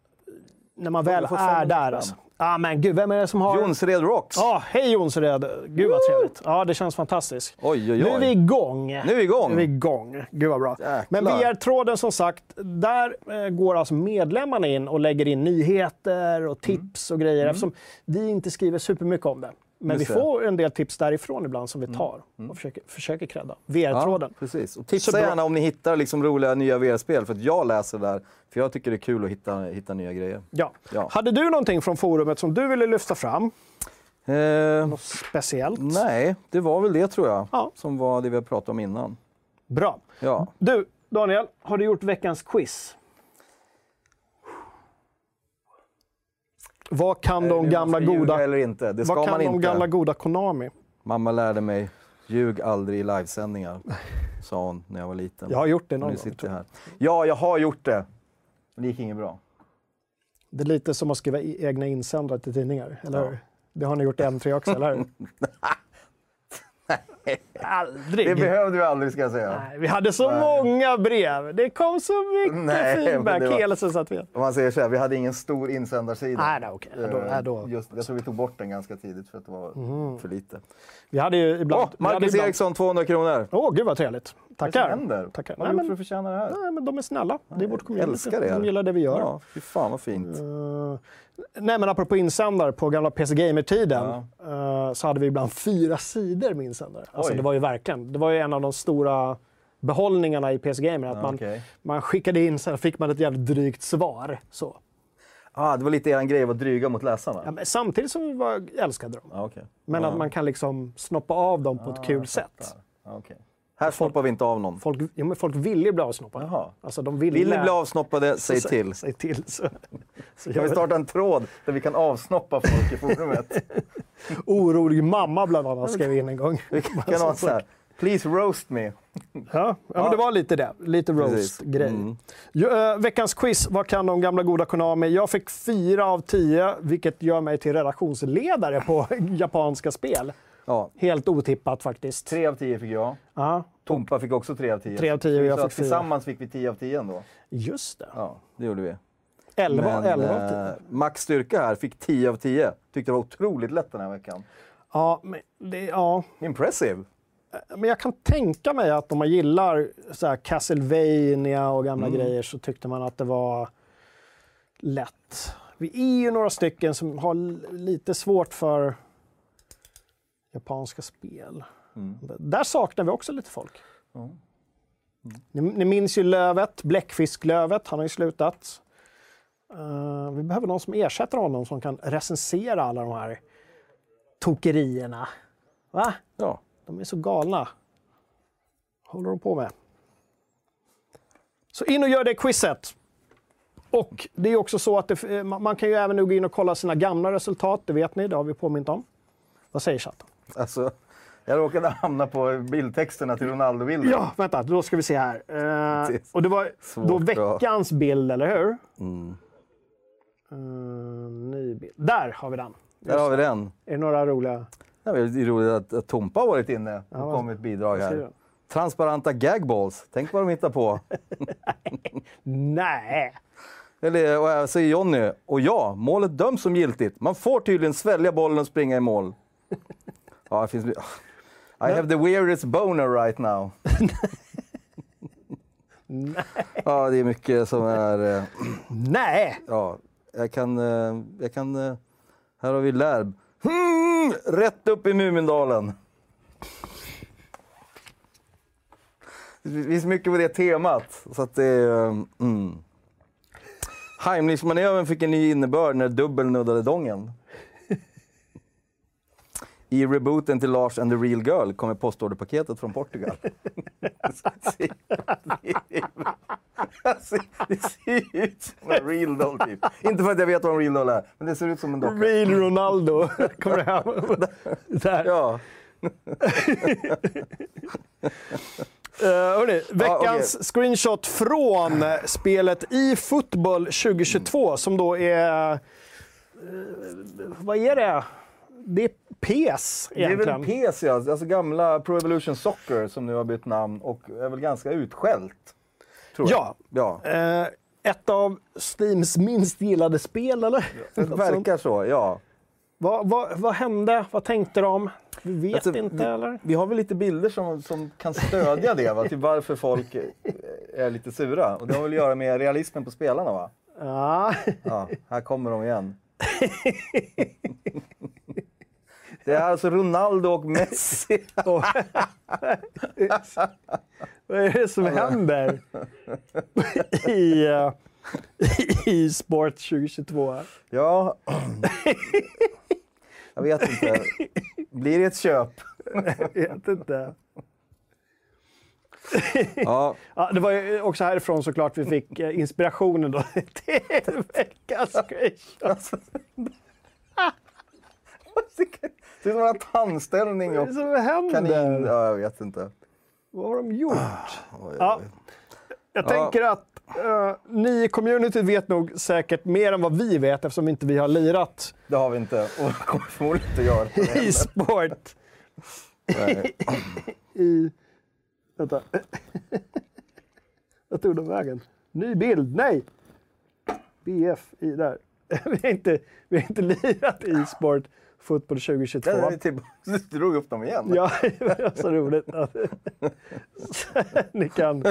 när man Ja, väl är 500 där... spänn. Ah, men gud, vem är det som har... Jonsered Rocks! Ja, hej Jonsered! Gud vad trevligt. Ja, det känns fantastiskt. Oj, oj, Nu är vi oj. igång. Nu är vi igång! Nu är vi igång. Gud vad bra. Jäklar. Men VR-tråden som sagt, där eh, går alltså medlemmarna in och lägger in nyheter och tips och grejer eftersom vi inte skriver supermycket om det. Men Mm. Vi. Mm. får en del tips därifrån ibland som vi tar och försöker, försöker credda. VR-tråden. Ja, precis. Och tipsa bra. gärna om ni hittar liksom roliga nya VR-spel, för att jag läser där. För jag tycker det är kul att hitta, hitta nya grejer. Ja. Ja. Hade du någonting från forumet som du ville lyfta fram? Eh, Något speciellt? nej, det var väl det tror jag. Ja. Som var det vi pratat om innan. Bra. Ja. Du, Daniel, har du gjort veckans quiz? Vad kan de gamla goda... eller inte? Det ska Vad kan man de inte. gamla goda Konami? Mamma lärde mig, ljug aldrig i livesändningar. Sa hon när jag var liten. Jag har gjort det någon nu gång. sitter jag här. Ja, jag har gjort det. Men det gick inget bra. Det är lite som att skriva egna insändare till tidningar, eller hur? Det har ni gjort i M3 också, eller hur? Aldrig! Det behövde vi aldrig ska jag säga. Nej, vi hade så många brev. Det kom så mycket Nej, feedback var- hela tiden. Satt vi. Om man säger så här, vi hade ingen stor insändarsida. Nej, nej, okej. Då- Eh, nej, då- Just, jag tror vi tog bort den ganska tidigt för att det var för lite. Vi hade ju ibland... Åh, vi hade Marcus ibland- Eriksson, 200 kronor. Åh, gud vad trevligt. Vad Tackar. som händer? Tackar. Vad har Nej, du gjort för att förtjäna det här? nej, men de är snälla. Det är vårt community. älskar det. De gillar det vi gör. Ja, fy fan vad fint. Eh, nej, men apropå insändare, på gamla PC Gamer-tiden eh, så hade vi ibland fyra sidor med insändare. Alltså, Oj. det var ju verkligen, det var ju en av de stora behållningarna i PC Gamer. Att Ja, man, okej. man skickade in, sen fick man ett jävligt drygt svar. Så. Ah, det var lite er grej att vara dryga mot läsarna? Ja, samtidigt som vi var, älskade dem. Ja, okej. Men ja. att man kan liksom snoppa av dem på ett kul sätt. Ja, Här snoppar vi inte av någon. Folk, ja, men folk ville ju bli avsnoppade. Jaha. Alltså, de ville, Vill bli avsnoppade, säg så- till. Säg till. Så, så Kan vi starta en tråd där vi kan avsnoppa folk i forumet? Orolig mamma bland annat skrev in en gång. Vi kan ha så här, please roast me. Ja, ja, men det var lite det. Lite roast-grej. Mm. Eh, veckans quiz, vad kan de gamla goda Konami? Jag fick fyra av tio, vilket gör mig till redaktionsledare på japanska spel. Ja, Helt otippat faktiskt. tre av tio fick jag. Ja, Tompa fick också tre av tio. Tre av tio och jag fick. Tillsammans fick vi tio av tio ändå. just det. Ja, det gjorde vi. 11, Men 11 av 10. eh, Max Styrka här fick 10 av 10. Tyckte det var otroligt lätt den här veckan. Ja, men, det, ja, Impressive. men jag kan tänka mig att om man gillar så här Castlevania och gamla Mm. grejer så tyckte man att det var lätt. Vi är ju några stycken som har lite svårt för japanska spel. Mm. Där saknar vi också lite folk. Ja. Ni, ni minns ju Lövet, Bläckfisklövet, han har ju slutat. Eh, vi behöver någon som ersätter honom som kan recensera alla de här tokerierna. Va? Ja. De är så galna. håller de på med? Så in och gör det quizet. Och det är också så att det, eh, man man kan ju även nu gå in och kolla sina gamla resultat, det vet ni, det har vi påmint om. Vad säger chatten? Alltså, jag råkade hamna på bildtexterna till Ronaldo-bilden. Ja, vänta, då ska vi se här. Eh, och det var svårt då veckans bild, eller hur? Mm. Eh, ny bild. Där har vi den. Där har vi den. Är det några roliga? Det är roligt att, att Tompa har varit inne och vad- kommit bidrag här. Transparenta gagballs. Tänk vad de hittar på. Nej! Eller, och jag säger Jonny, och ja, målet döms som giltigt. Man får tydligen svälja bollen och springa i mål. Ja, det finns... I have the weirdest boner right now. Ja, det är mycket som är... eh, Nej! Ja, jag kan... eh, Jag kan eh, här har vi Lärb. Hmm, rätt upp i Mumindalen. Det finns mycket på det temat. Så att det är... eh, Mm. Heimlich-manövern fick en ny innebörd när dubbel nuddade dongen. I rebooten till Lars and the real girl kommer postorderpaketet från Portugal. Det ser ut som en real doll typ. Inte för att jag vet vad en real doll är, men det ser ut som en docka. Real Ronaldo kommer hem. Där. Ja, Uh, hörni, veckans okej. screenshot från spelet i Football 2022 som då är... eh, vad är det? Det är PES det är egentligen. väl PS ja, alltså gamla Pro Evolution Soccer som nu har bytt namn och är väl ganska utskällt. Tror jag. Ja. ja. Eh, ett av Steams minst gillade spel, eller? Det verkar så, ja. Vad, vad, vad hände? Vad tänkte de? Vi vet Alltså, inte, vi, eller? Vi har väl lite bilder som, som kan stödja det, va? till varför folk eh, är lite sura. Och det har väl att göra med realismen på spelarna va? Ja. Ja, här kommer de igen. Det är alltså Ronaldo och Messi. Vad är det som händer i, eh, i Sport 2022? Ja, jag vet inte. Blir det ett köp? Jag vet inte. Ja, Ja, det var ju också härifrån såklart vi fick eh, inspirationen då till veckans screenshot. Det är som en tandställning Vad är och det som händer? kanin. Ja, jag vet inte. Vad har de gjort? Oj, oj, Ja. oj. Jag Ja. tänker att eh, ni i communityt vet nog säkert mer än vad vi vet eftersom inte vi har lirat Det har vi inte och kommer förmodligen inte göra. e-sport Nej. i... Vänta. Vart tog de vägen? Ny bild? Nej! BF i där. vi, har inte, vi har inte lirat e-sport fotboll 2022. Där är vi. Du drog upp dem igen. Ja, det var så roligt. Ni kan...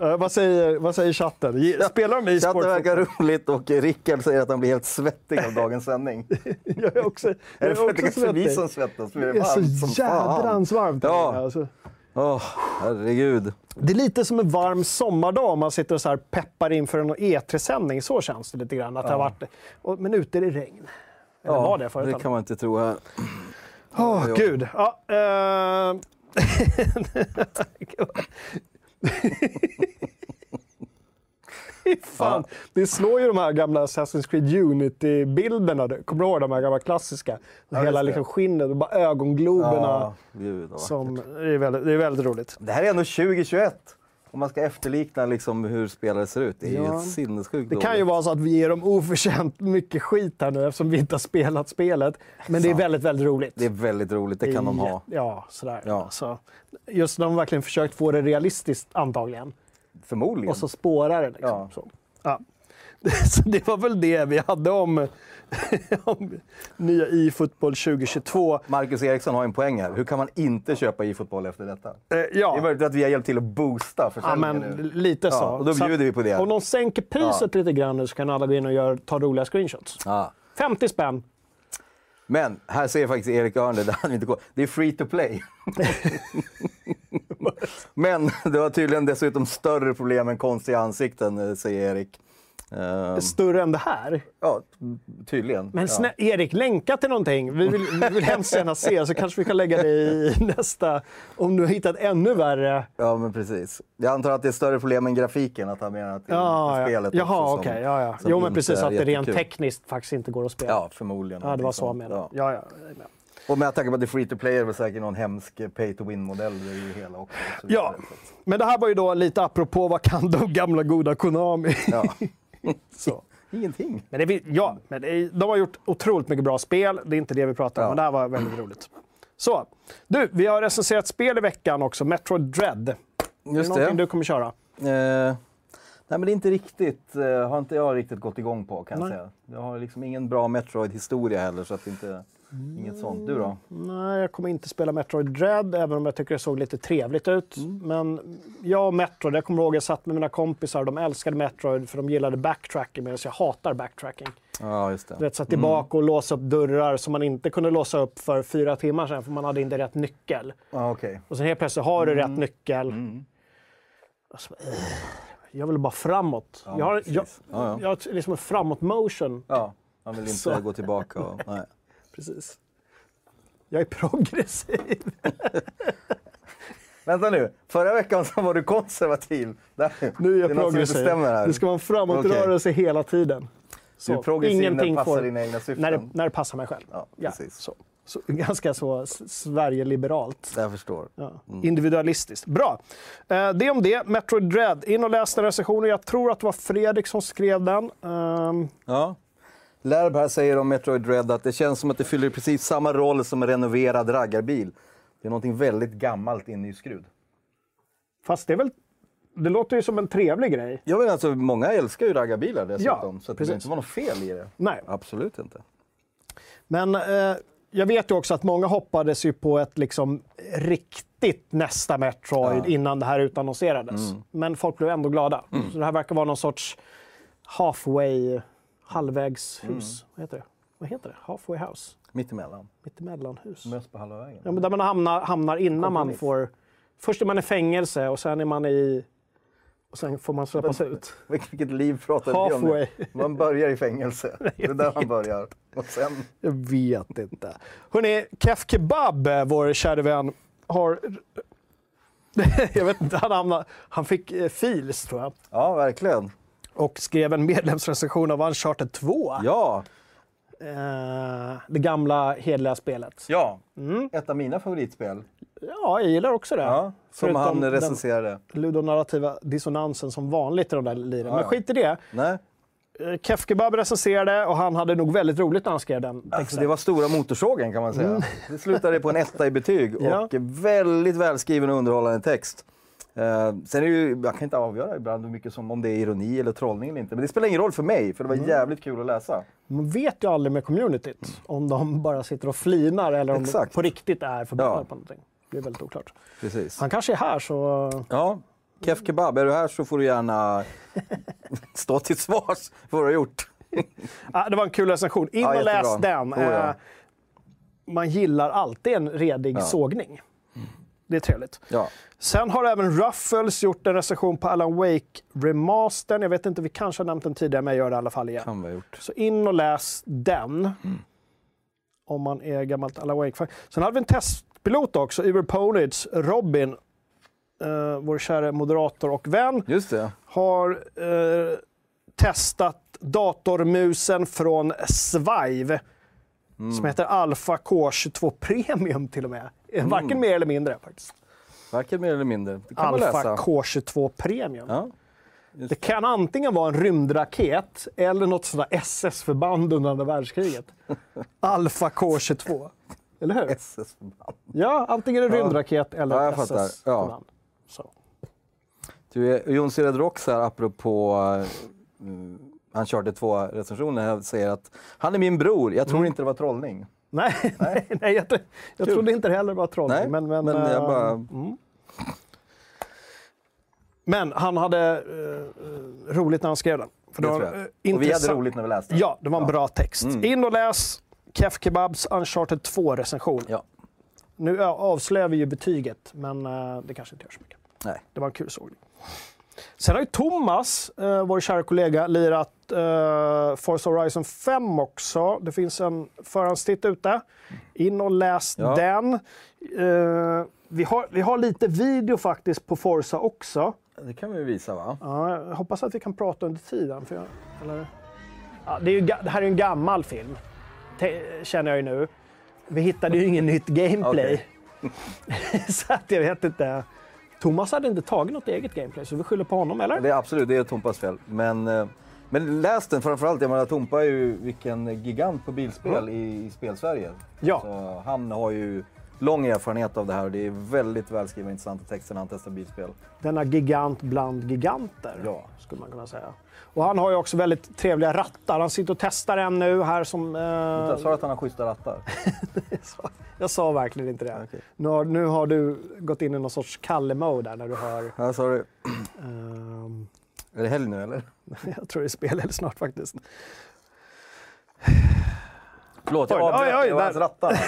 Eh, vad, säger, vad säger chatten? Spelar de e-sport? Chatten verkar roligt och Rickard säger att han blir helt svettig av dagens sändning. Jag är också, Är jag det för är att det kanske är vi som svettas? Det Det är är så jädrans varmt. här Ja. inne, Alltså. Åh, herregud. Det är lite som en varm sommardag om man sitter och så här peppar inför en E3-sändning. Så känns det lite grann. Att det har varit, men ute är det regn. Eller var det förut? det kan man inte tro här. Åh, Ja. gud. Ja, eh... Fan. Det slår ju de här gamla Assassin's Creed Unity-bilderna. Kommer du ihåg de här gamla klassiska? Ja, Hela liksom skinnet och bara ögongloberna. Ja, gud som, det, är väldigt, det är väldigt roligt. Det här är ändå 2021. Om man ska efterlikna liksom hur spelare ser ut. Det är ju Ja. sinnessjukt Det kan ju vara så att vi ger dem oförtjänt mycket skit här nu eftersom vi inte har spelat spelet. Men det är väldigt, väldigt roligt. Det är väldigt roligt, det kan de ha. Ja, sådär. Ja. Så, just när de verkligen försökt få det realistiskt antagligen. Förmodligen. Och så spårar det. Liksom. Ja. Så. Ja. Så det var väl det vi hade om, om nya e-fotboll 2022. Marcus Eriksson har en poäng här. Hur kan man inte köpa e-fotboll efter detta? Eh, Det är ja, möjligt att vi har hjälpt till att boosta ja försäljningen men nu. lite så. Ja, och då Så bjuder vi på det. Om de sänker priset lite grann nu så kan alla gå in och gör, ta roliga screenshots. Ja. 50 spänn. Men här säger faktiskt Erik Örn det, han inte går. Det är free to play. Men det var tydligen dessutom större problem än konstiga ansikten, eh, säger Erik. Ehm, Större än det här. ja, tydligen. Men ja. snä, Erik, länka till någonting. Vi vill, vi vill hemskt gärna se, så kanske vi kan lägga det i nästa. Om du har hittat ännu värre. ja, men precis. Jag antar att det är större problem än grafiken, att han menar att det Ja, ja. spelet Jaha, också som- okej. ja, ja. Jo, men precis. Att det rent tekniskt faktiskt inte går att spela. Ja, förmodligen. Ja, det var så han sånt. menade. Ja. Ja, ja. jag. Och med tanke på att det är free to play är det säkert någon hemsk pay to win-modell. Det är ju hela också. Ja, men det här var ju då lite apropå vad kan de gamla goda Konami? Ja. så. Ingenting. Men det, ja, men det de har gjort otroligt mycket bra spel. Det är inte det vi pratar om, Ja. men det här var väldigt roligt. Så, du, vi har recenserat spel i veckan också. Metroid Dread. är det Just någonting det. du kommer köra? Eh, nej, men det är inte riktigt, eh, har inte jag riktigt gått igång på kan jag Nej. säga. Jag har liksom ingen bra Metroid-historia heller, så att det inte, inget sånt. Du då? Nej, jag kommer inte spela Metroid Dread, även om jag tycker det såg lite trevligt ut. Mm. Men jag och Metroid, jag kommer ihåg jag satt med mina kompisar, de älskade Metroid för de gillade backtracking medan jag hatar backtracking. Ja, just det. Du vet, satt tillbaka och låsa upp dörrar som man inte kunde låsa upp för fyra timmar sedan för man hade inte rätt nyckel. Ja, okej. Och sen helt plötsligt har du Mm. rätt nyckel. Och så, bara, "Ugh, jag vill bara framåt. Ja, jag har, jag, Ja, ja. jag har liksom en framåt motion. Ja, man vill inte Så. gå tillbaka. Och, nej. Precis. Jag är progressiv. Vänta nu, förra veckan så var du konservativ. Där, Nu är jag det är progressiv. stämmer här. Det ska vara en framåtrörelse hela tiden. Du är progressiv när det passar får- dina egna syften. när det, när det passar mig själv. Ja, Ja, precis. så. Så, ganska så Sverigeliberalt. Jag förstår. Ja. Individualistiskt. Bra. Eh, det om det. Metroid Dread. In och läs den recensionen. Jag tror att det var Fredrik som skrev den. Ehm, Ja. Lärb här säger om Metroid Dread att det känns som att det fyller precis samma roll som en renoverad raggarbil. Det är någonting väldigt gammalt i skruv. fast det är väl... Det låter ju som en trevlig grej. Ja, men alltså, många älskar ju raggarbilar dessutom, Ja, så det behöver inte vara något fel i det. Nej. Absolut inte. Men eh, jag vet ju också att många hoppades ju på ett liksom riktigt nästa Metroid Ja. innan det här utannonserades. Men folk blev ändå glada. Så det här verkar vara någon sorts halfway, halvvägshus. Vad heter det? Vad heter det? Halfway house? Mittemellan. Mittemellanhus. Möss på halva vägen. Ja, men där man hamnar, hamnar innan man får... Först är man i fängelse och sen är man i... Och sen får man släppas ut. Vilket liv pratar vi om nu? Man börjar i fängelse. Det är där man börjar. Och sen... Jag vet inte. Hörrni, Kef Kebab, eh, vår kära vän, har... jag vet inte, han, hamnade, han fick eh, fils tror jag. Ja, verkligen. Och skrev en medlemsrecension av Uncharted 2. Ja, Eh, det gamla hederliga spelet. ja. Mm. ett av mina favoritspel. Ja, jag gillar också det. Ja, som Förutom han den- recenserade. ludonarrativa dissonansen som vanligt i de där liren. Men ja. skit i det. Nej, Eh, Kef Kebab recenserade och han hade nog väldigt roligt när han skrev den texten. alltså det var stora motorsågen kan man säga. Det slutade på en etta i betyg Mm. Ja. och väldigt välskriven och underhållande text. Eh, sen är det ju, jag kan inte avgöra ibland hur mycket som, om det är ironi eller trollning eller inte. Men det spelar ingen roll för mig, för det var Mm. jävligt kul att läsa. Man vet ju aldrig med communityt om de bara sitter och flinar eller om de Exakt. på riktigt är förbannade Ja. på någonting. Det är väldigt oklart. Precis. Han kanske är här så... Ja, Kef Kebab, är du här så får du gärna stå till svars för vad du har gjort. Ah, det var en kul recension. In Ja, och läs den. Oh, ja. Eh, Man gillar alltid en redig sågning. Det är trevligt. Ja. Sen har även Ruffles gjort en recension på Alan Wake Remastern. Jag vet inte, vi kanske har nämnt den tidigare, men jag gör det i alla fall igen. kan vi gjort. Så in och läs den. Om man är gammalt Alan Wake-fan. Sen hade vi en testpilot också, Uber Ponage, Robin, eh, vår kära moderator och vän, Just det. har eh, testat datormusen från Svive. Som heter Alpha K22 Premium till och med. Varken mer eller mindre faktiskt. Varken mer eller mindre. Det kan man Alpha läsa. K22 Premium. Ja. Det kan antingen vara en rymdraket eller något sådant där SS-förband under andra världskriget. Alpha K22. Eller hur? SS-förband. Ja, antingen en rymdraket eller Ja, ett. SS-förband. Så. Du, eh, Jon Red Rocks här, apropå uh, Uncharted 2-recensionen, här säger att han är min bror, jag tror inte det var trollning. Nej, nej. nej, jag, jag Kul. trodde inte det heller var trollning. Nej, men, men, men jag eh, bara- mm. men han hade eh, roligt när han skrev den. För Det var, eh, Och vi hade intressant. roligt när vi läste den. Ja, det var en bra text. Mm. In och läs Kef Kebabs Uncharted 2-recension. Ja. Nu ja, avslöjar vi ju betyget, men eh, det kanske inte gör så mycket. Nej. Det var en kul sågning. Sen har ju Thomas, eh, vår kära kollega, lirat eh, Forza Horizon 5 också. Det finns en förhandstitt ute. In och läs Ja. den. Eh, vi, har, vi har lite video faktiskt på Forza också. Det kan vi visa va? Ja, jag hoppas att vi kan prata under tiden. För jag, eller? Ja, det, är ju, det här är ju en gammal film, te- känner jag ju nu. Vi hittade ju ingen nytt gameplay. så att jag vet inte. Thomas hade inte tagit något eget gameplay, så vi skyller på honom, eller? Det är absolut, det är Tompas fel. Men, eh, men läs den framförallt. Jag menar, Tompa är ju vilken gigant på bilspel i, i spelsverige. Ja. Så han har ju lång erfarenhet av det här och det är väldigt välskrivna intressanta texter när han testar bilspel. Denna gigant bland giganter, Ja. skulle man kunna säga. Och han har ju också väldigt trevliga rattar. Han sitter och testar en nu här som... eh, Jag sa att han har schyssta rattar. jag sa verkligen inte det. Okej. Nu, har, nu har du gått in i någon sorts Kalle-mode där när du hör... Ja, sorry. ehm, Är det helg nu eller? jag tror det är spelhelg snart faktiskt. Förlåt, jag avbröt. oj, oj, hans rattar.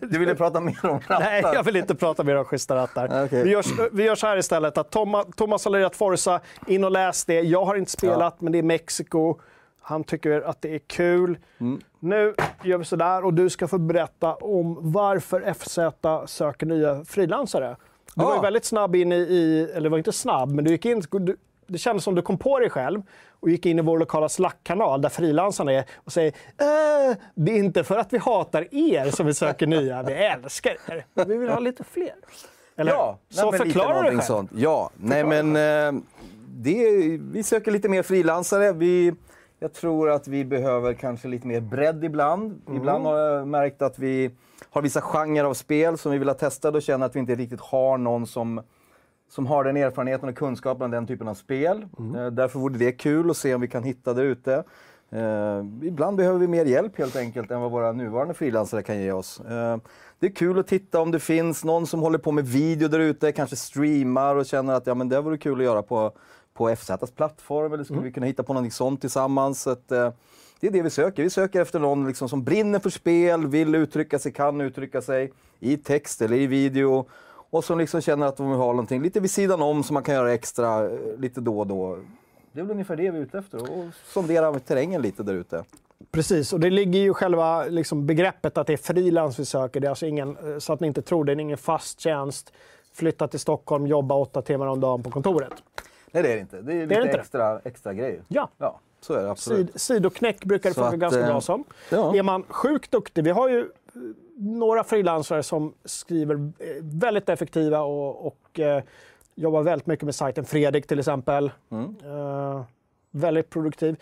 Du ville prata mer om rattar. Nej, jag vill inte prata mer om schyssta rattar. Ah, okej. Vi, gör, vi gör så här istället. Att Thomas, Thomas har lirat Forza. In och läs det. Jag har inte spelat, men det är Mexiko. Han tycker att det är kul. Mm. Nu gör vi så där och du ska få berätta om varför FZ söker nya frilansare. Du var ju Ah. väldigt snabb in i, i, eller var inte snabb, men du gick in, du, det kändes som du kom på dig själv och gick in i vår lokala Slack-kanal där frilansarna är och säger äh, det är inte för att vi hatar er som vi söker nya, vi älskar er. Vi vill ha lite fler. Eller Ja, så nej, förklarar du själv. sånt. Ja, nej men eh, det, vi söker lite mer frilansare. Vi, jag tror att vi behöver kanske lite mer bredd ibland. Mm. Ibland har jag märkt att vi har vissa genrer av spel som vi vill ha testade och känner att vi inte riktigt har någon som, som har den erfarenheten och kunskapen om den typen av spel. Mm. Eh, därför vore det kul att se om vi kan hitta det ute. Eh, ibland behöver vi mer hjälp helt enkelt än vad våra nuvarande frilansare kan ge oss. Eh, det är kul att titta om det finns någon som håller på med video där ute, kanske streamar och känner att ja, men det vore kul att göra på, på FZs plattform eller skulle vi kunna hitta på något sånt tillsammans. Så att, eh, det är det vi söker. Vi söker efter någon liksom som brinner för spel, vill uttrycka sig, kan uttrycka sig i text eller i video och som liksom känner att de vill ha någonting lite vid sidan om som man kan göra extra eh, lite då och då. Det är väl ungefär det vi är ute efter och sondera terrängen lite där ute. Precis, och det ligger ju själva liksom, begreppet att det är frilans vi söker. Det är alltså ingen, eh, så att ni inte tror det, det är ingen fast tjänst. Flytta till Stockholm, jobba åtta timmar om dagen på kontoret. Nej, det är det inte. Det är Det är lite inte det. extra, extra grejer. Ja, Ja, så är det absolut. Sid, sidoknäck brukar det funka ganska eh, bra som. ja. Är man sjukt duktig, vi har ju några frilansare som skriver eh, väldigt effektiva och, och eh, jobbar väldigt mycket med sajten. Fredrik till exempel. Mm. Eh, väldigt produktiv.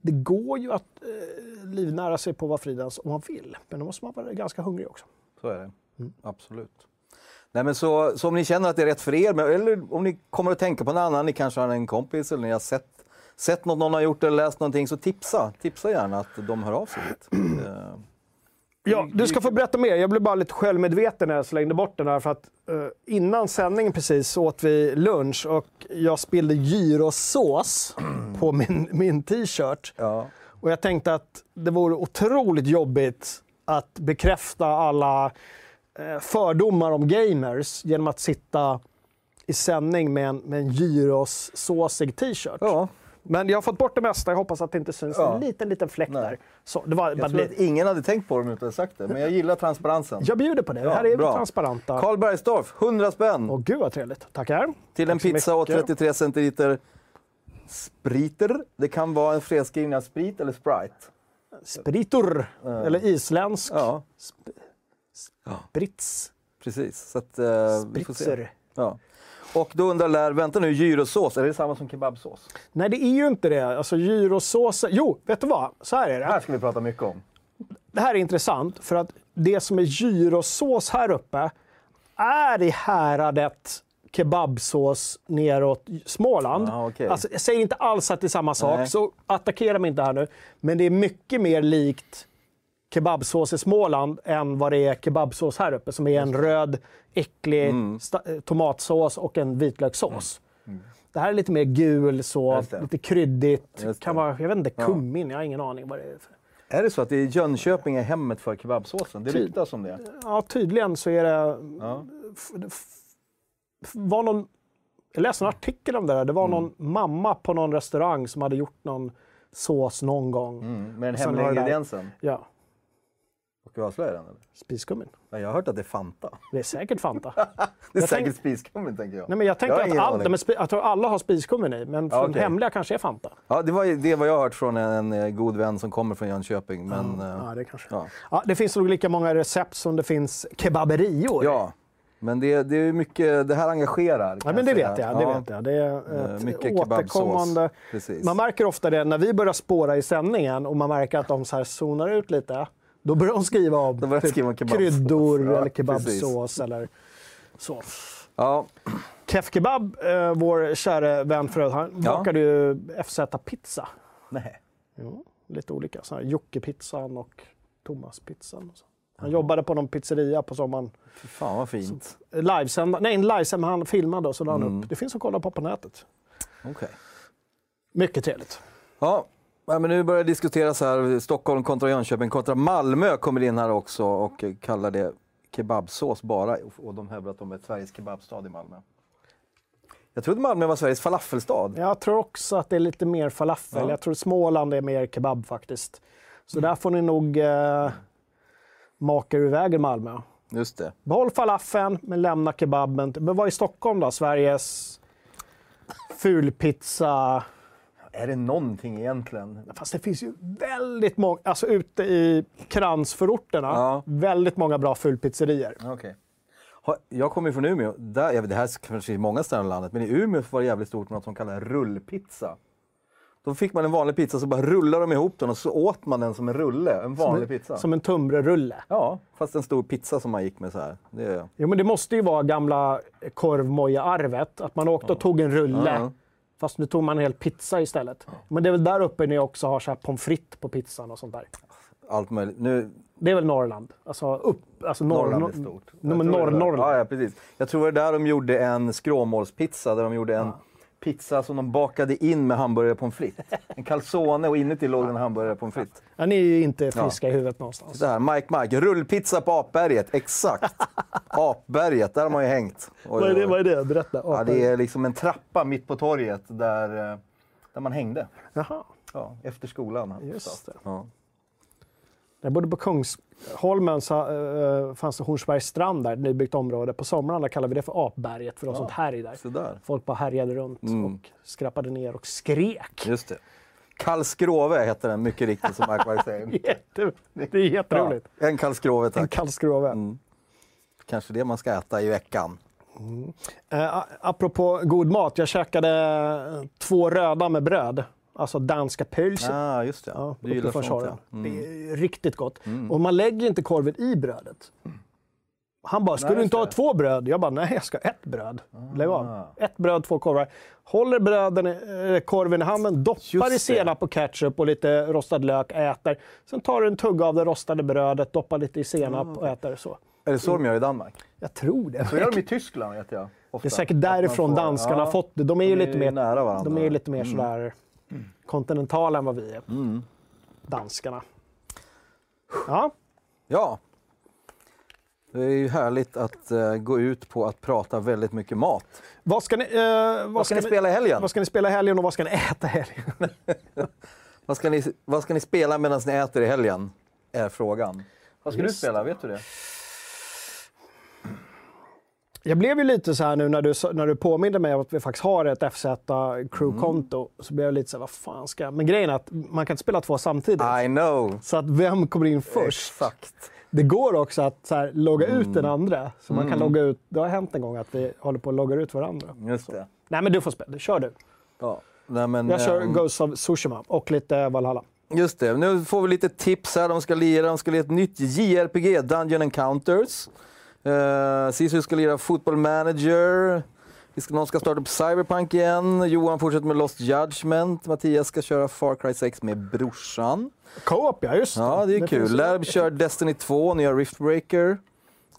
Det går ju att eh, livnära sig på att vara frilans om man vill, men då måste man vara ganska hungrig också. Så är det. Absolut. Nej, men så, så om ni känner att det är rätt för er, men- eller om ni kommer att tänka på någon annan, ni kanske har en kompis eller ni har sett, sett något någon har gjort eller läst någonting, så tipsa. Tipsa gärna att de hör av sig hit. Ja, du ska få berätta mer. Jag blev bara lite självmedveten när jag slängde bort den här. För att, eh, innan sändningen precis åt vi lunch och jag spillde gyrosås på min, min t-shirt. ja. Och jag tänkte att det vore otroligt jobbigt att bekräfta alla eh, fördomar om gamers genom att sitta i sändning med en, med en gyrossåsig t-shirt. ja. Men jag har fått bort det mesta. Jag hoppas att det inte syns Ja. en liten, liten fläck Nej. där. Så, det var bara Jag tror lite- att ingen hade tänkt på det om jag inte sagt det, men jag gillar transparensen. Jag bjuder på det. Ja, här är vi bra. transparenta. Karl Bergsdorf, 100 spänn Åh gud vad trevligt. Tackar. till en tack så pizza och mycket. 33 centiliter spriter. Det kan vara en fredskrivning av sprit eller sprite. Spritor. Eller isländsk. Ja, Brits. precis. Så att, eh, vi får se. Spritzer. Ja. Och då undrar Lär, vänta nu, gyrosås, är det samma som kebabsås? Nej, det är ju inte det. Alltså gyrosås... Jo, vet du vad? Så här är Det här det. ska vi prata mycket om. Det här är intressant för att det som är gyrosås här uppe är i häradet kebabsås neråt Småland. Ah, okej. alltså, jag säger inte alls att det är samma sak, Nej. så attackera mig inte här nu. Men det är mycket mer likt kebabsås i Småland än vad det är kebabsås här uppe som är en röd, äcklig Mm. eh, tomatsås och en vitlökssås. Det här är lite mer gul, så, lite kryddigt. Kan vara, jag vet inte, kummin, jag har ingen aning vad det är. Är det så att det är Jönköping är hemmet för kebabsåsen? Det ryktas om det. Ja, tydligen så är det... Ja. var någon, jag läste en artikel om det där. Det var någon mamma på någon restaurang som hade gjort någon sås någon gång. Mm, med den hemliga ingrediensen. Ja, Ska vi avslöja den? Eller? spiskummin. Ja, jag har hört att det är Fanta. Det är säkert Fanta. Det är Jag säkert tänk- spiskummin tänker jag. Nej, men jag tänker har att, all, men spi, jag tror alla har spiskummin i, men från okej. hemliga kanske är Fanta. Ja, det var det var jag har hört från en, en god vän som kommer från Jönköping. Men, eh, Ja, det kanske. ja. Ja, det finns nog lika många recept som det finns kebaberior. ja, men det, det är mycket, det här engagerar. Ja, men det vet jag. Det, Ja, vet jag. det är eh, ett mycket återkommande... Man märker ofta det när vi börjar spåra i sändningen och man märker att de så här zonar ut lite. Då börjar de skriva om de skriva om kebabsås. kryddor Ja, eller kebabsås eller så. Ja, Kef Kebab, eh, vår kära vän förut, han Ja. bakade ju FZ-pizza. nej. Jo, lite olika. Jocke-pizzan och Thomas-pizzan. och så. Han jobbade på någon pizzeria på sommaren. Fy fan vad fint. Livesända, nej inte livesända, han filmade och så la han Mm. upp. Det finns att kolla på på nätet. Okej. Mycket trevligt. Ja, ja, men nu börjar det diskuteras här. Stockholm kontra Jönköping kontra Malmö kommer in här också och kallar det kebabsås bara. Och de hävdar att de är Sveriges kebabstad i Malmö. Jag trodde Malmö var Sveriges falafelstad. Jag tror också att det är lite mer falafel. Ja. Jag tror Småland är mer kebab faktiskt. Så där får ni nog eh, maka ur vägen Malmö. Just det. Behåll falafeln, men lämna kebaben. Men vad är Stockholm då? Sveriges fulpizza. Är det någonting egentligen? Fast det finns ju väldigt många, alltså ute i kransförorterna, Ja. väldigt många bra fulpizzerior. Okej. Ha- Jag kommer från Umeå. Där, jag vet, det här kanske är i många ställen i landet, men i Umeå var det jävligt stort med något som kallas rullpizza. Då fick man en vanlig pizza så bara rullade de ihop den och så åt man den som en rulle, en vanlig pizza. Som en tunnbrödsrulle. Ja, fast en stor pizza som man gick med så här. Det, Jo, men det måste ju vara gamla korvmoja-arvet, att man åkte och tog en rulle. Ja. Fast nu tog man en hel pizza istället. Men det är väl där uppe ni också har så här pommes frites på pizzan och sånt där. allt möjligt. Nu, Det är väl Norrland? Alltså upp, alltså norr, Norrland är stort. No, norr, var- Norrland. Ja, ja, precis. Jag tror det där de gjorde en skråmålspizza, där de gjorde en pizza som de bakade in med hamburgare pommes frites. En calzone och inuti låg en hamburgare pommes frites. Ja, ni är ju inte friska i huvudet någonstans. Så här, Mike Mike, rullpizza på Apberget, exakt. Apberget, där har man ju hängt. Oj, Vad är det? Vad är det? Berätta. Ja, det är liksom en trappa mitt på torget där, eh, där man hängde. Jaha. Ja, efter skolan. Just det. Ja. Jag bodde på Kungsholmen, så uh, fanns det Hornsbergs strand där, ett nybyggt område. På somrarna kallade vi det för Apberget, för det var sånt härj där. Där. Folk bara härjade runt Mm. och skrappade ner och skrek. Just det. Karlskrove heter den mycket riktigt som Mark säger. Jätte, det är jätteroligt. Ja, en Karlskrove En tack. Karlskrove. Mm. Kanske det man ska äta i veckan. Eh, a- apropå god mat, jag käkade två röda med bröd. Alltså danska pölse. Ah, just det. Ja, du gillar sånt. Mm. Det är riktigt gott. Och man lägger inte korven i brödet. Han bara, ska Nej, du inte ha. Ah. två bröd? Jag bara, nej jag ska ha ett bröd. Lägg av. Ett bröd, två korvar. Håller bröden, eh, korven i handen, doppar i senap och ketchup och lite rostad lök, äter. Sen tar du en tugga av det rostade brödet, doppar lite i senap Ah. och äter så. Är det så de gör i Danmark? Jag tror det. Så gör de i Tyskland vet jag. Ofta. Det är säkert därifrån får- danskarna ja. har fått det. De är ju De är lite mer, nära varandra. de är ju lite mer sådär kontinentala än vad vi är. Mm. Danskarna. Ja, Ja. Det är ju härligt att eh, gå ut på att prata väldigt mycket mat. vad ska ni, eh, vad Vad ska ni spela i helgen? Vad ska ni spela i helgen och vad ska ni äta i helgen? Vad ska ni, vad ska ni spela medan ni äter i helgen? Är frågan. Vad ska Just du spela? Vet du det? Jag blev ju lite så här nu när du, när du påminde mig om att vi faktiskt har ett FZ Crew-konto. Så blev jag lite så här, vad fan ska jag... Men grejen är att man kan inte spela två samtidigt. I know. Så att vem kommer in först? Exakt. Det går också att så här, logga ut Mm. den andra. Så man kan logga ut. Det har hänt en gång att vi håller på att logga ut varandra. Just det. Nej men du får spela, kör du. Ja. Nej, men, Jag kör ehm, Ghost of Tsushima och lite Valhalla. Just det, nu får vi lite tips här. De ska lira, de ska lira ett nytt JRPG, Dungeon Encounters. Uh, Sisu ska lira Football Manager. Ska, någon ska starta upp Cyberpunk igen. Johan fortsätter med Lost Judgment. Mattias ska köra Far Cry 6 med brorsan. Co-op ja, just Ja, det är finns kul. Lärb kör Destiny 2, nya Riftbreaker.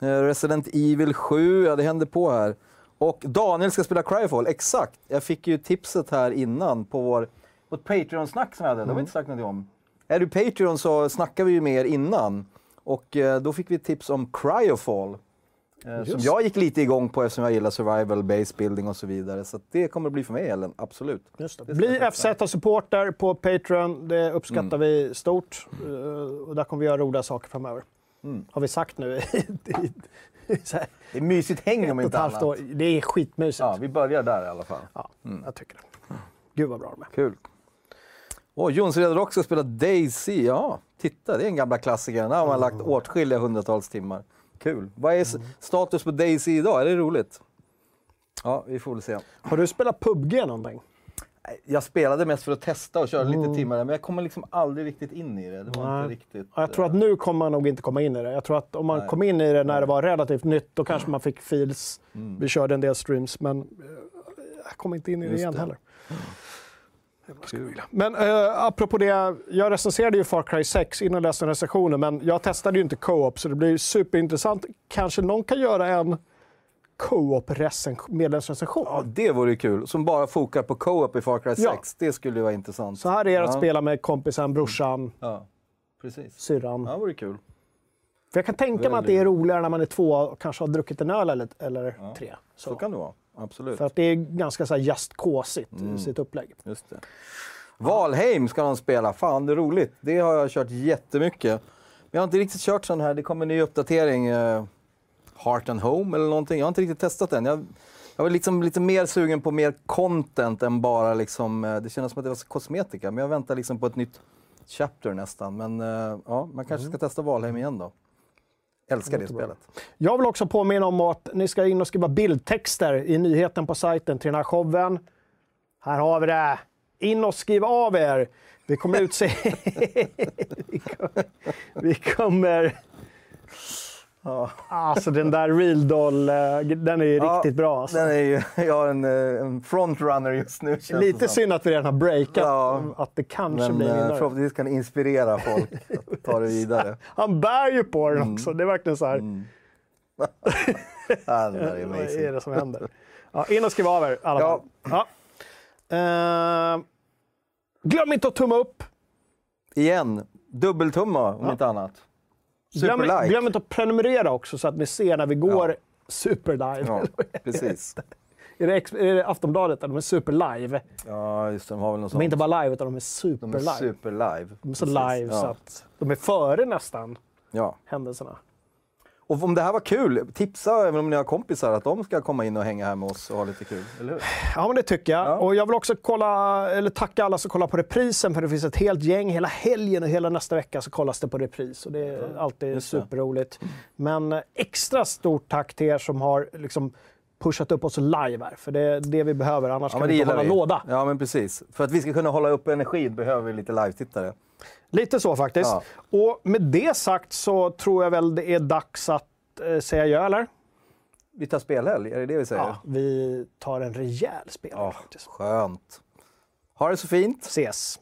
Eh, Resident Evil 7, ja det händer på här. Och Daniel ska spela Cryfall, exakt. Jag fick ju tipset här innan på vår, vårt Patreon-snack som vi hade, det har vi inte sagt någonting om. Är du Patreon så snackar vi ju med er innan. Och eh, då fick vi tips om Cryofall. Eh, som Just. jag gick lite igång på eftersom jag gillar survival, base building och så vidare. Så det kommer att bli för mig Ellen, absolut. Just det. Bli FZ-supporter på Patreon. Det uppskattar Mm. vi stort. Eh, Och där kommer vi göra roliga saker framöver. Mm. Har vi sagt nu här, Det är mysigt häng om inte annat. år. Det är skitmysigt. Ja, Ja, vi börjar där i alla fall. jag tycker det. Gud vad bra de är. Kul. Och Jonsered Rock ska spela Daisy. Ja, titta, det är en gamla klassiker. Den har man lagt åtskilliga hundratals timmar. Kul. Vad är s- status på Daisy idag? Är det roligt? Ja, vi får väl se. Har du spelat PubG någonting? Jag spelade mest för att testa och köra lite timmar, men jag kommer liksom aldrig riktigt in i det. Det var Nej. inte riktigt... Ja, Jag tror att nu kommer man nog inte komma in i det. Jag tror att om man Nej. kom in i det när det var relativt nytt, då kanske man fick feels. Mm. Vi körde en del streams, men eh, jag kommer inte in i det Just igen det. heller. Kul. Men eh, apropå det, jag recenserade ju Far Cry 6 innan jag läste recensionen, men jag testade ju inte co-op, så det blir superintressant. Kanske någon kan göra en co-op medlemsrecension. Ja, det vore kul. Som bara fokar på co-op i Far Cry 6. Ja. Det skulle ju vara intressant. Så här är det att Ja. spela med kompisen, brorsan, Ja, precis. syrran. Ja, det vore kul. För jag kan tänka mig att det är roligare när man är två och kanske har druckit en öl eller, eller tre. Så Så. kan det vara. Absolut. För att det är ganska så här just kåsigt Mm. i sitt upplägg. Just det. Valheim ska de spela. Fan, det är roligt. Det har jag kört jättemycket. Men jag har inte riktigt kört sån här. Det kommer en ny uppdatering. Uh, Heart and Home eller någonting. Jag har inte riktigt testat den. Jag, jag var liksom lite mer sugen på mer content än bara liksom... eh, det kändes som att det var kosmetika. Men jag väntar liksom på ett nytt chapter nästan. Men eh, ja, man kanske ska testa Valheim igen då. Älskar det spelet. Jag vill också påminna om att ni ska in och skriva bildtexter i nyheten på sajten till den här showen. Här har vi det. In och skriv av er. Vi kommer utse... vi kommer... Vi kommer... Alltså den där Real Doll, eh, den är ju Ja, riktigt bra. Alltså. Den är ju, jag har en, eh, en frontrunner just nu. Lite synd att vi redan har breakat, Ja. att det kanske Men blir eh, vinnare. förhoppningsvis kan inspirera folk att ta det vidare. Han bär ju på den Mm. också. Det är verkligen så här. Ja, det är Vad är det som händer? Ja, in och skriv av er i alla Ja. fall. Ja. Eh, glöm inte att tumma upp. Igen, dubbeltumma om inte annat. Glöm, Superlike. glöm inte att prenumerera också så att ni ser när vi går superlive. Ja, precis. Är, det, är det Aftonbladet? De är superlive. Ja, just det, de har väl något De är sånt. inte bara live, utan de är De är superlive. superlive. De är så Precis. live ja. så att de är före nästan Ja. händelserna. Och om det här var kul, tipsa även om ni har kompisar att de ska komma in och hänga här med oss och ha lite kul. Eller hur? Ja, men det tycker jag. Ja. Och jag vill också kolla, eller tacka alla som kollar på reprisen, för det finns ett helt gäng. Hela helgen och hela nästa vecka så kollas det på repris. Och det är alltid det. superroligt. Men eh, extra stort tack till er som har liksom pushat upp oss live här, för det är det vi behöver. Annars Ja, kan vi inte hålla vi. låda. Ja, men precis. För att vi ska kunna hålla upp energin behöver vi lite live-tittare. Lite så faktiskt. Ja. Och med det sagt så tror jag väl det är dags att eh, säga ja, eller? Vi tar spelhelg, är det det vi säger? Ja, vi tar en rejäl Ja, faktiskt. skönt. Ha det så fint. Ses!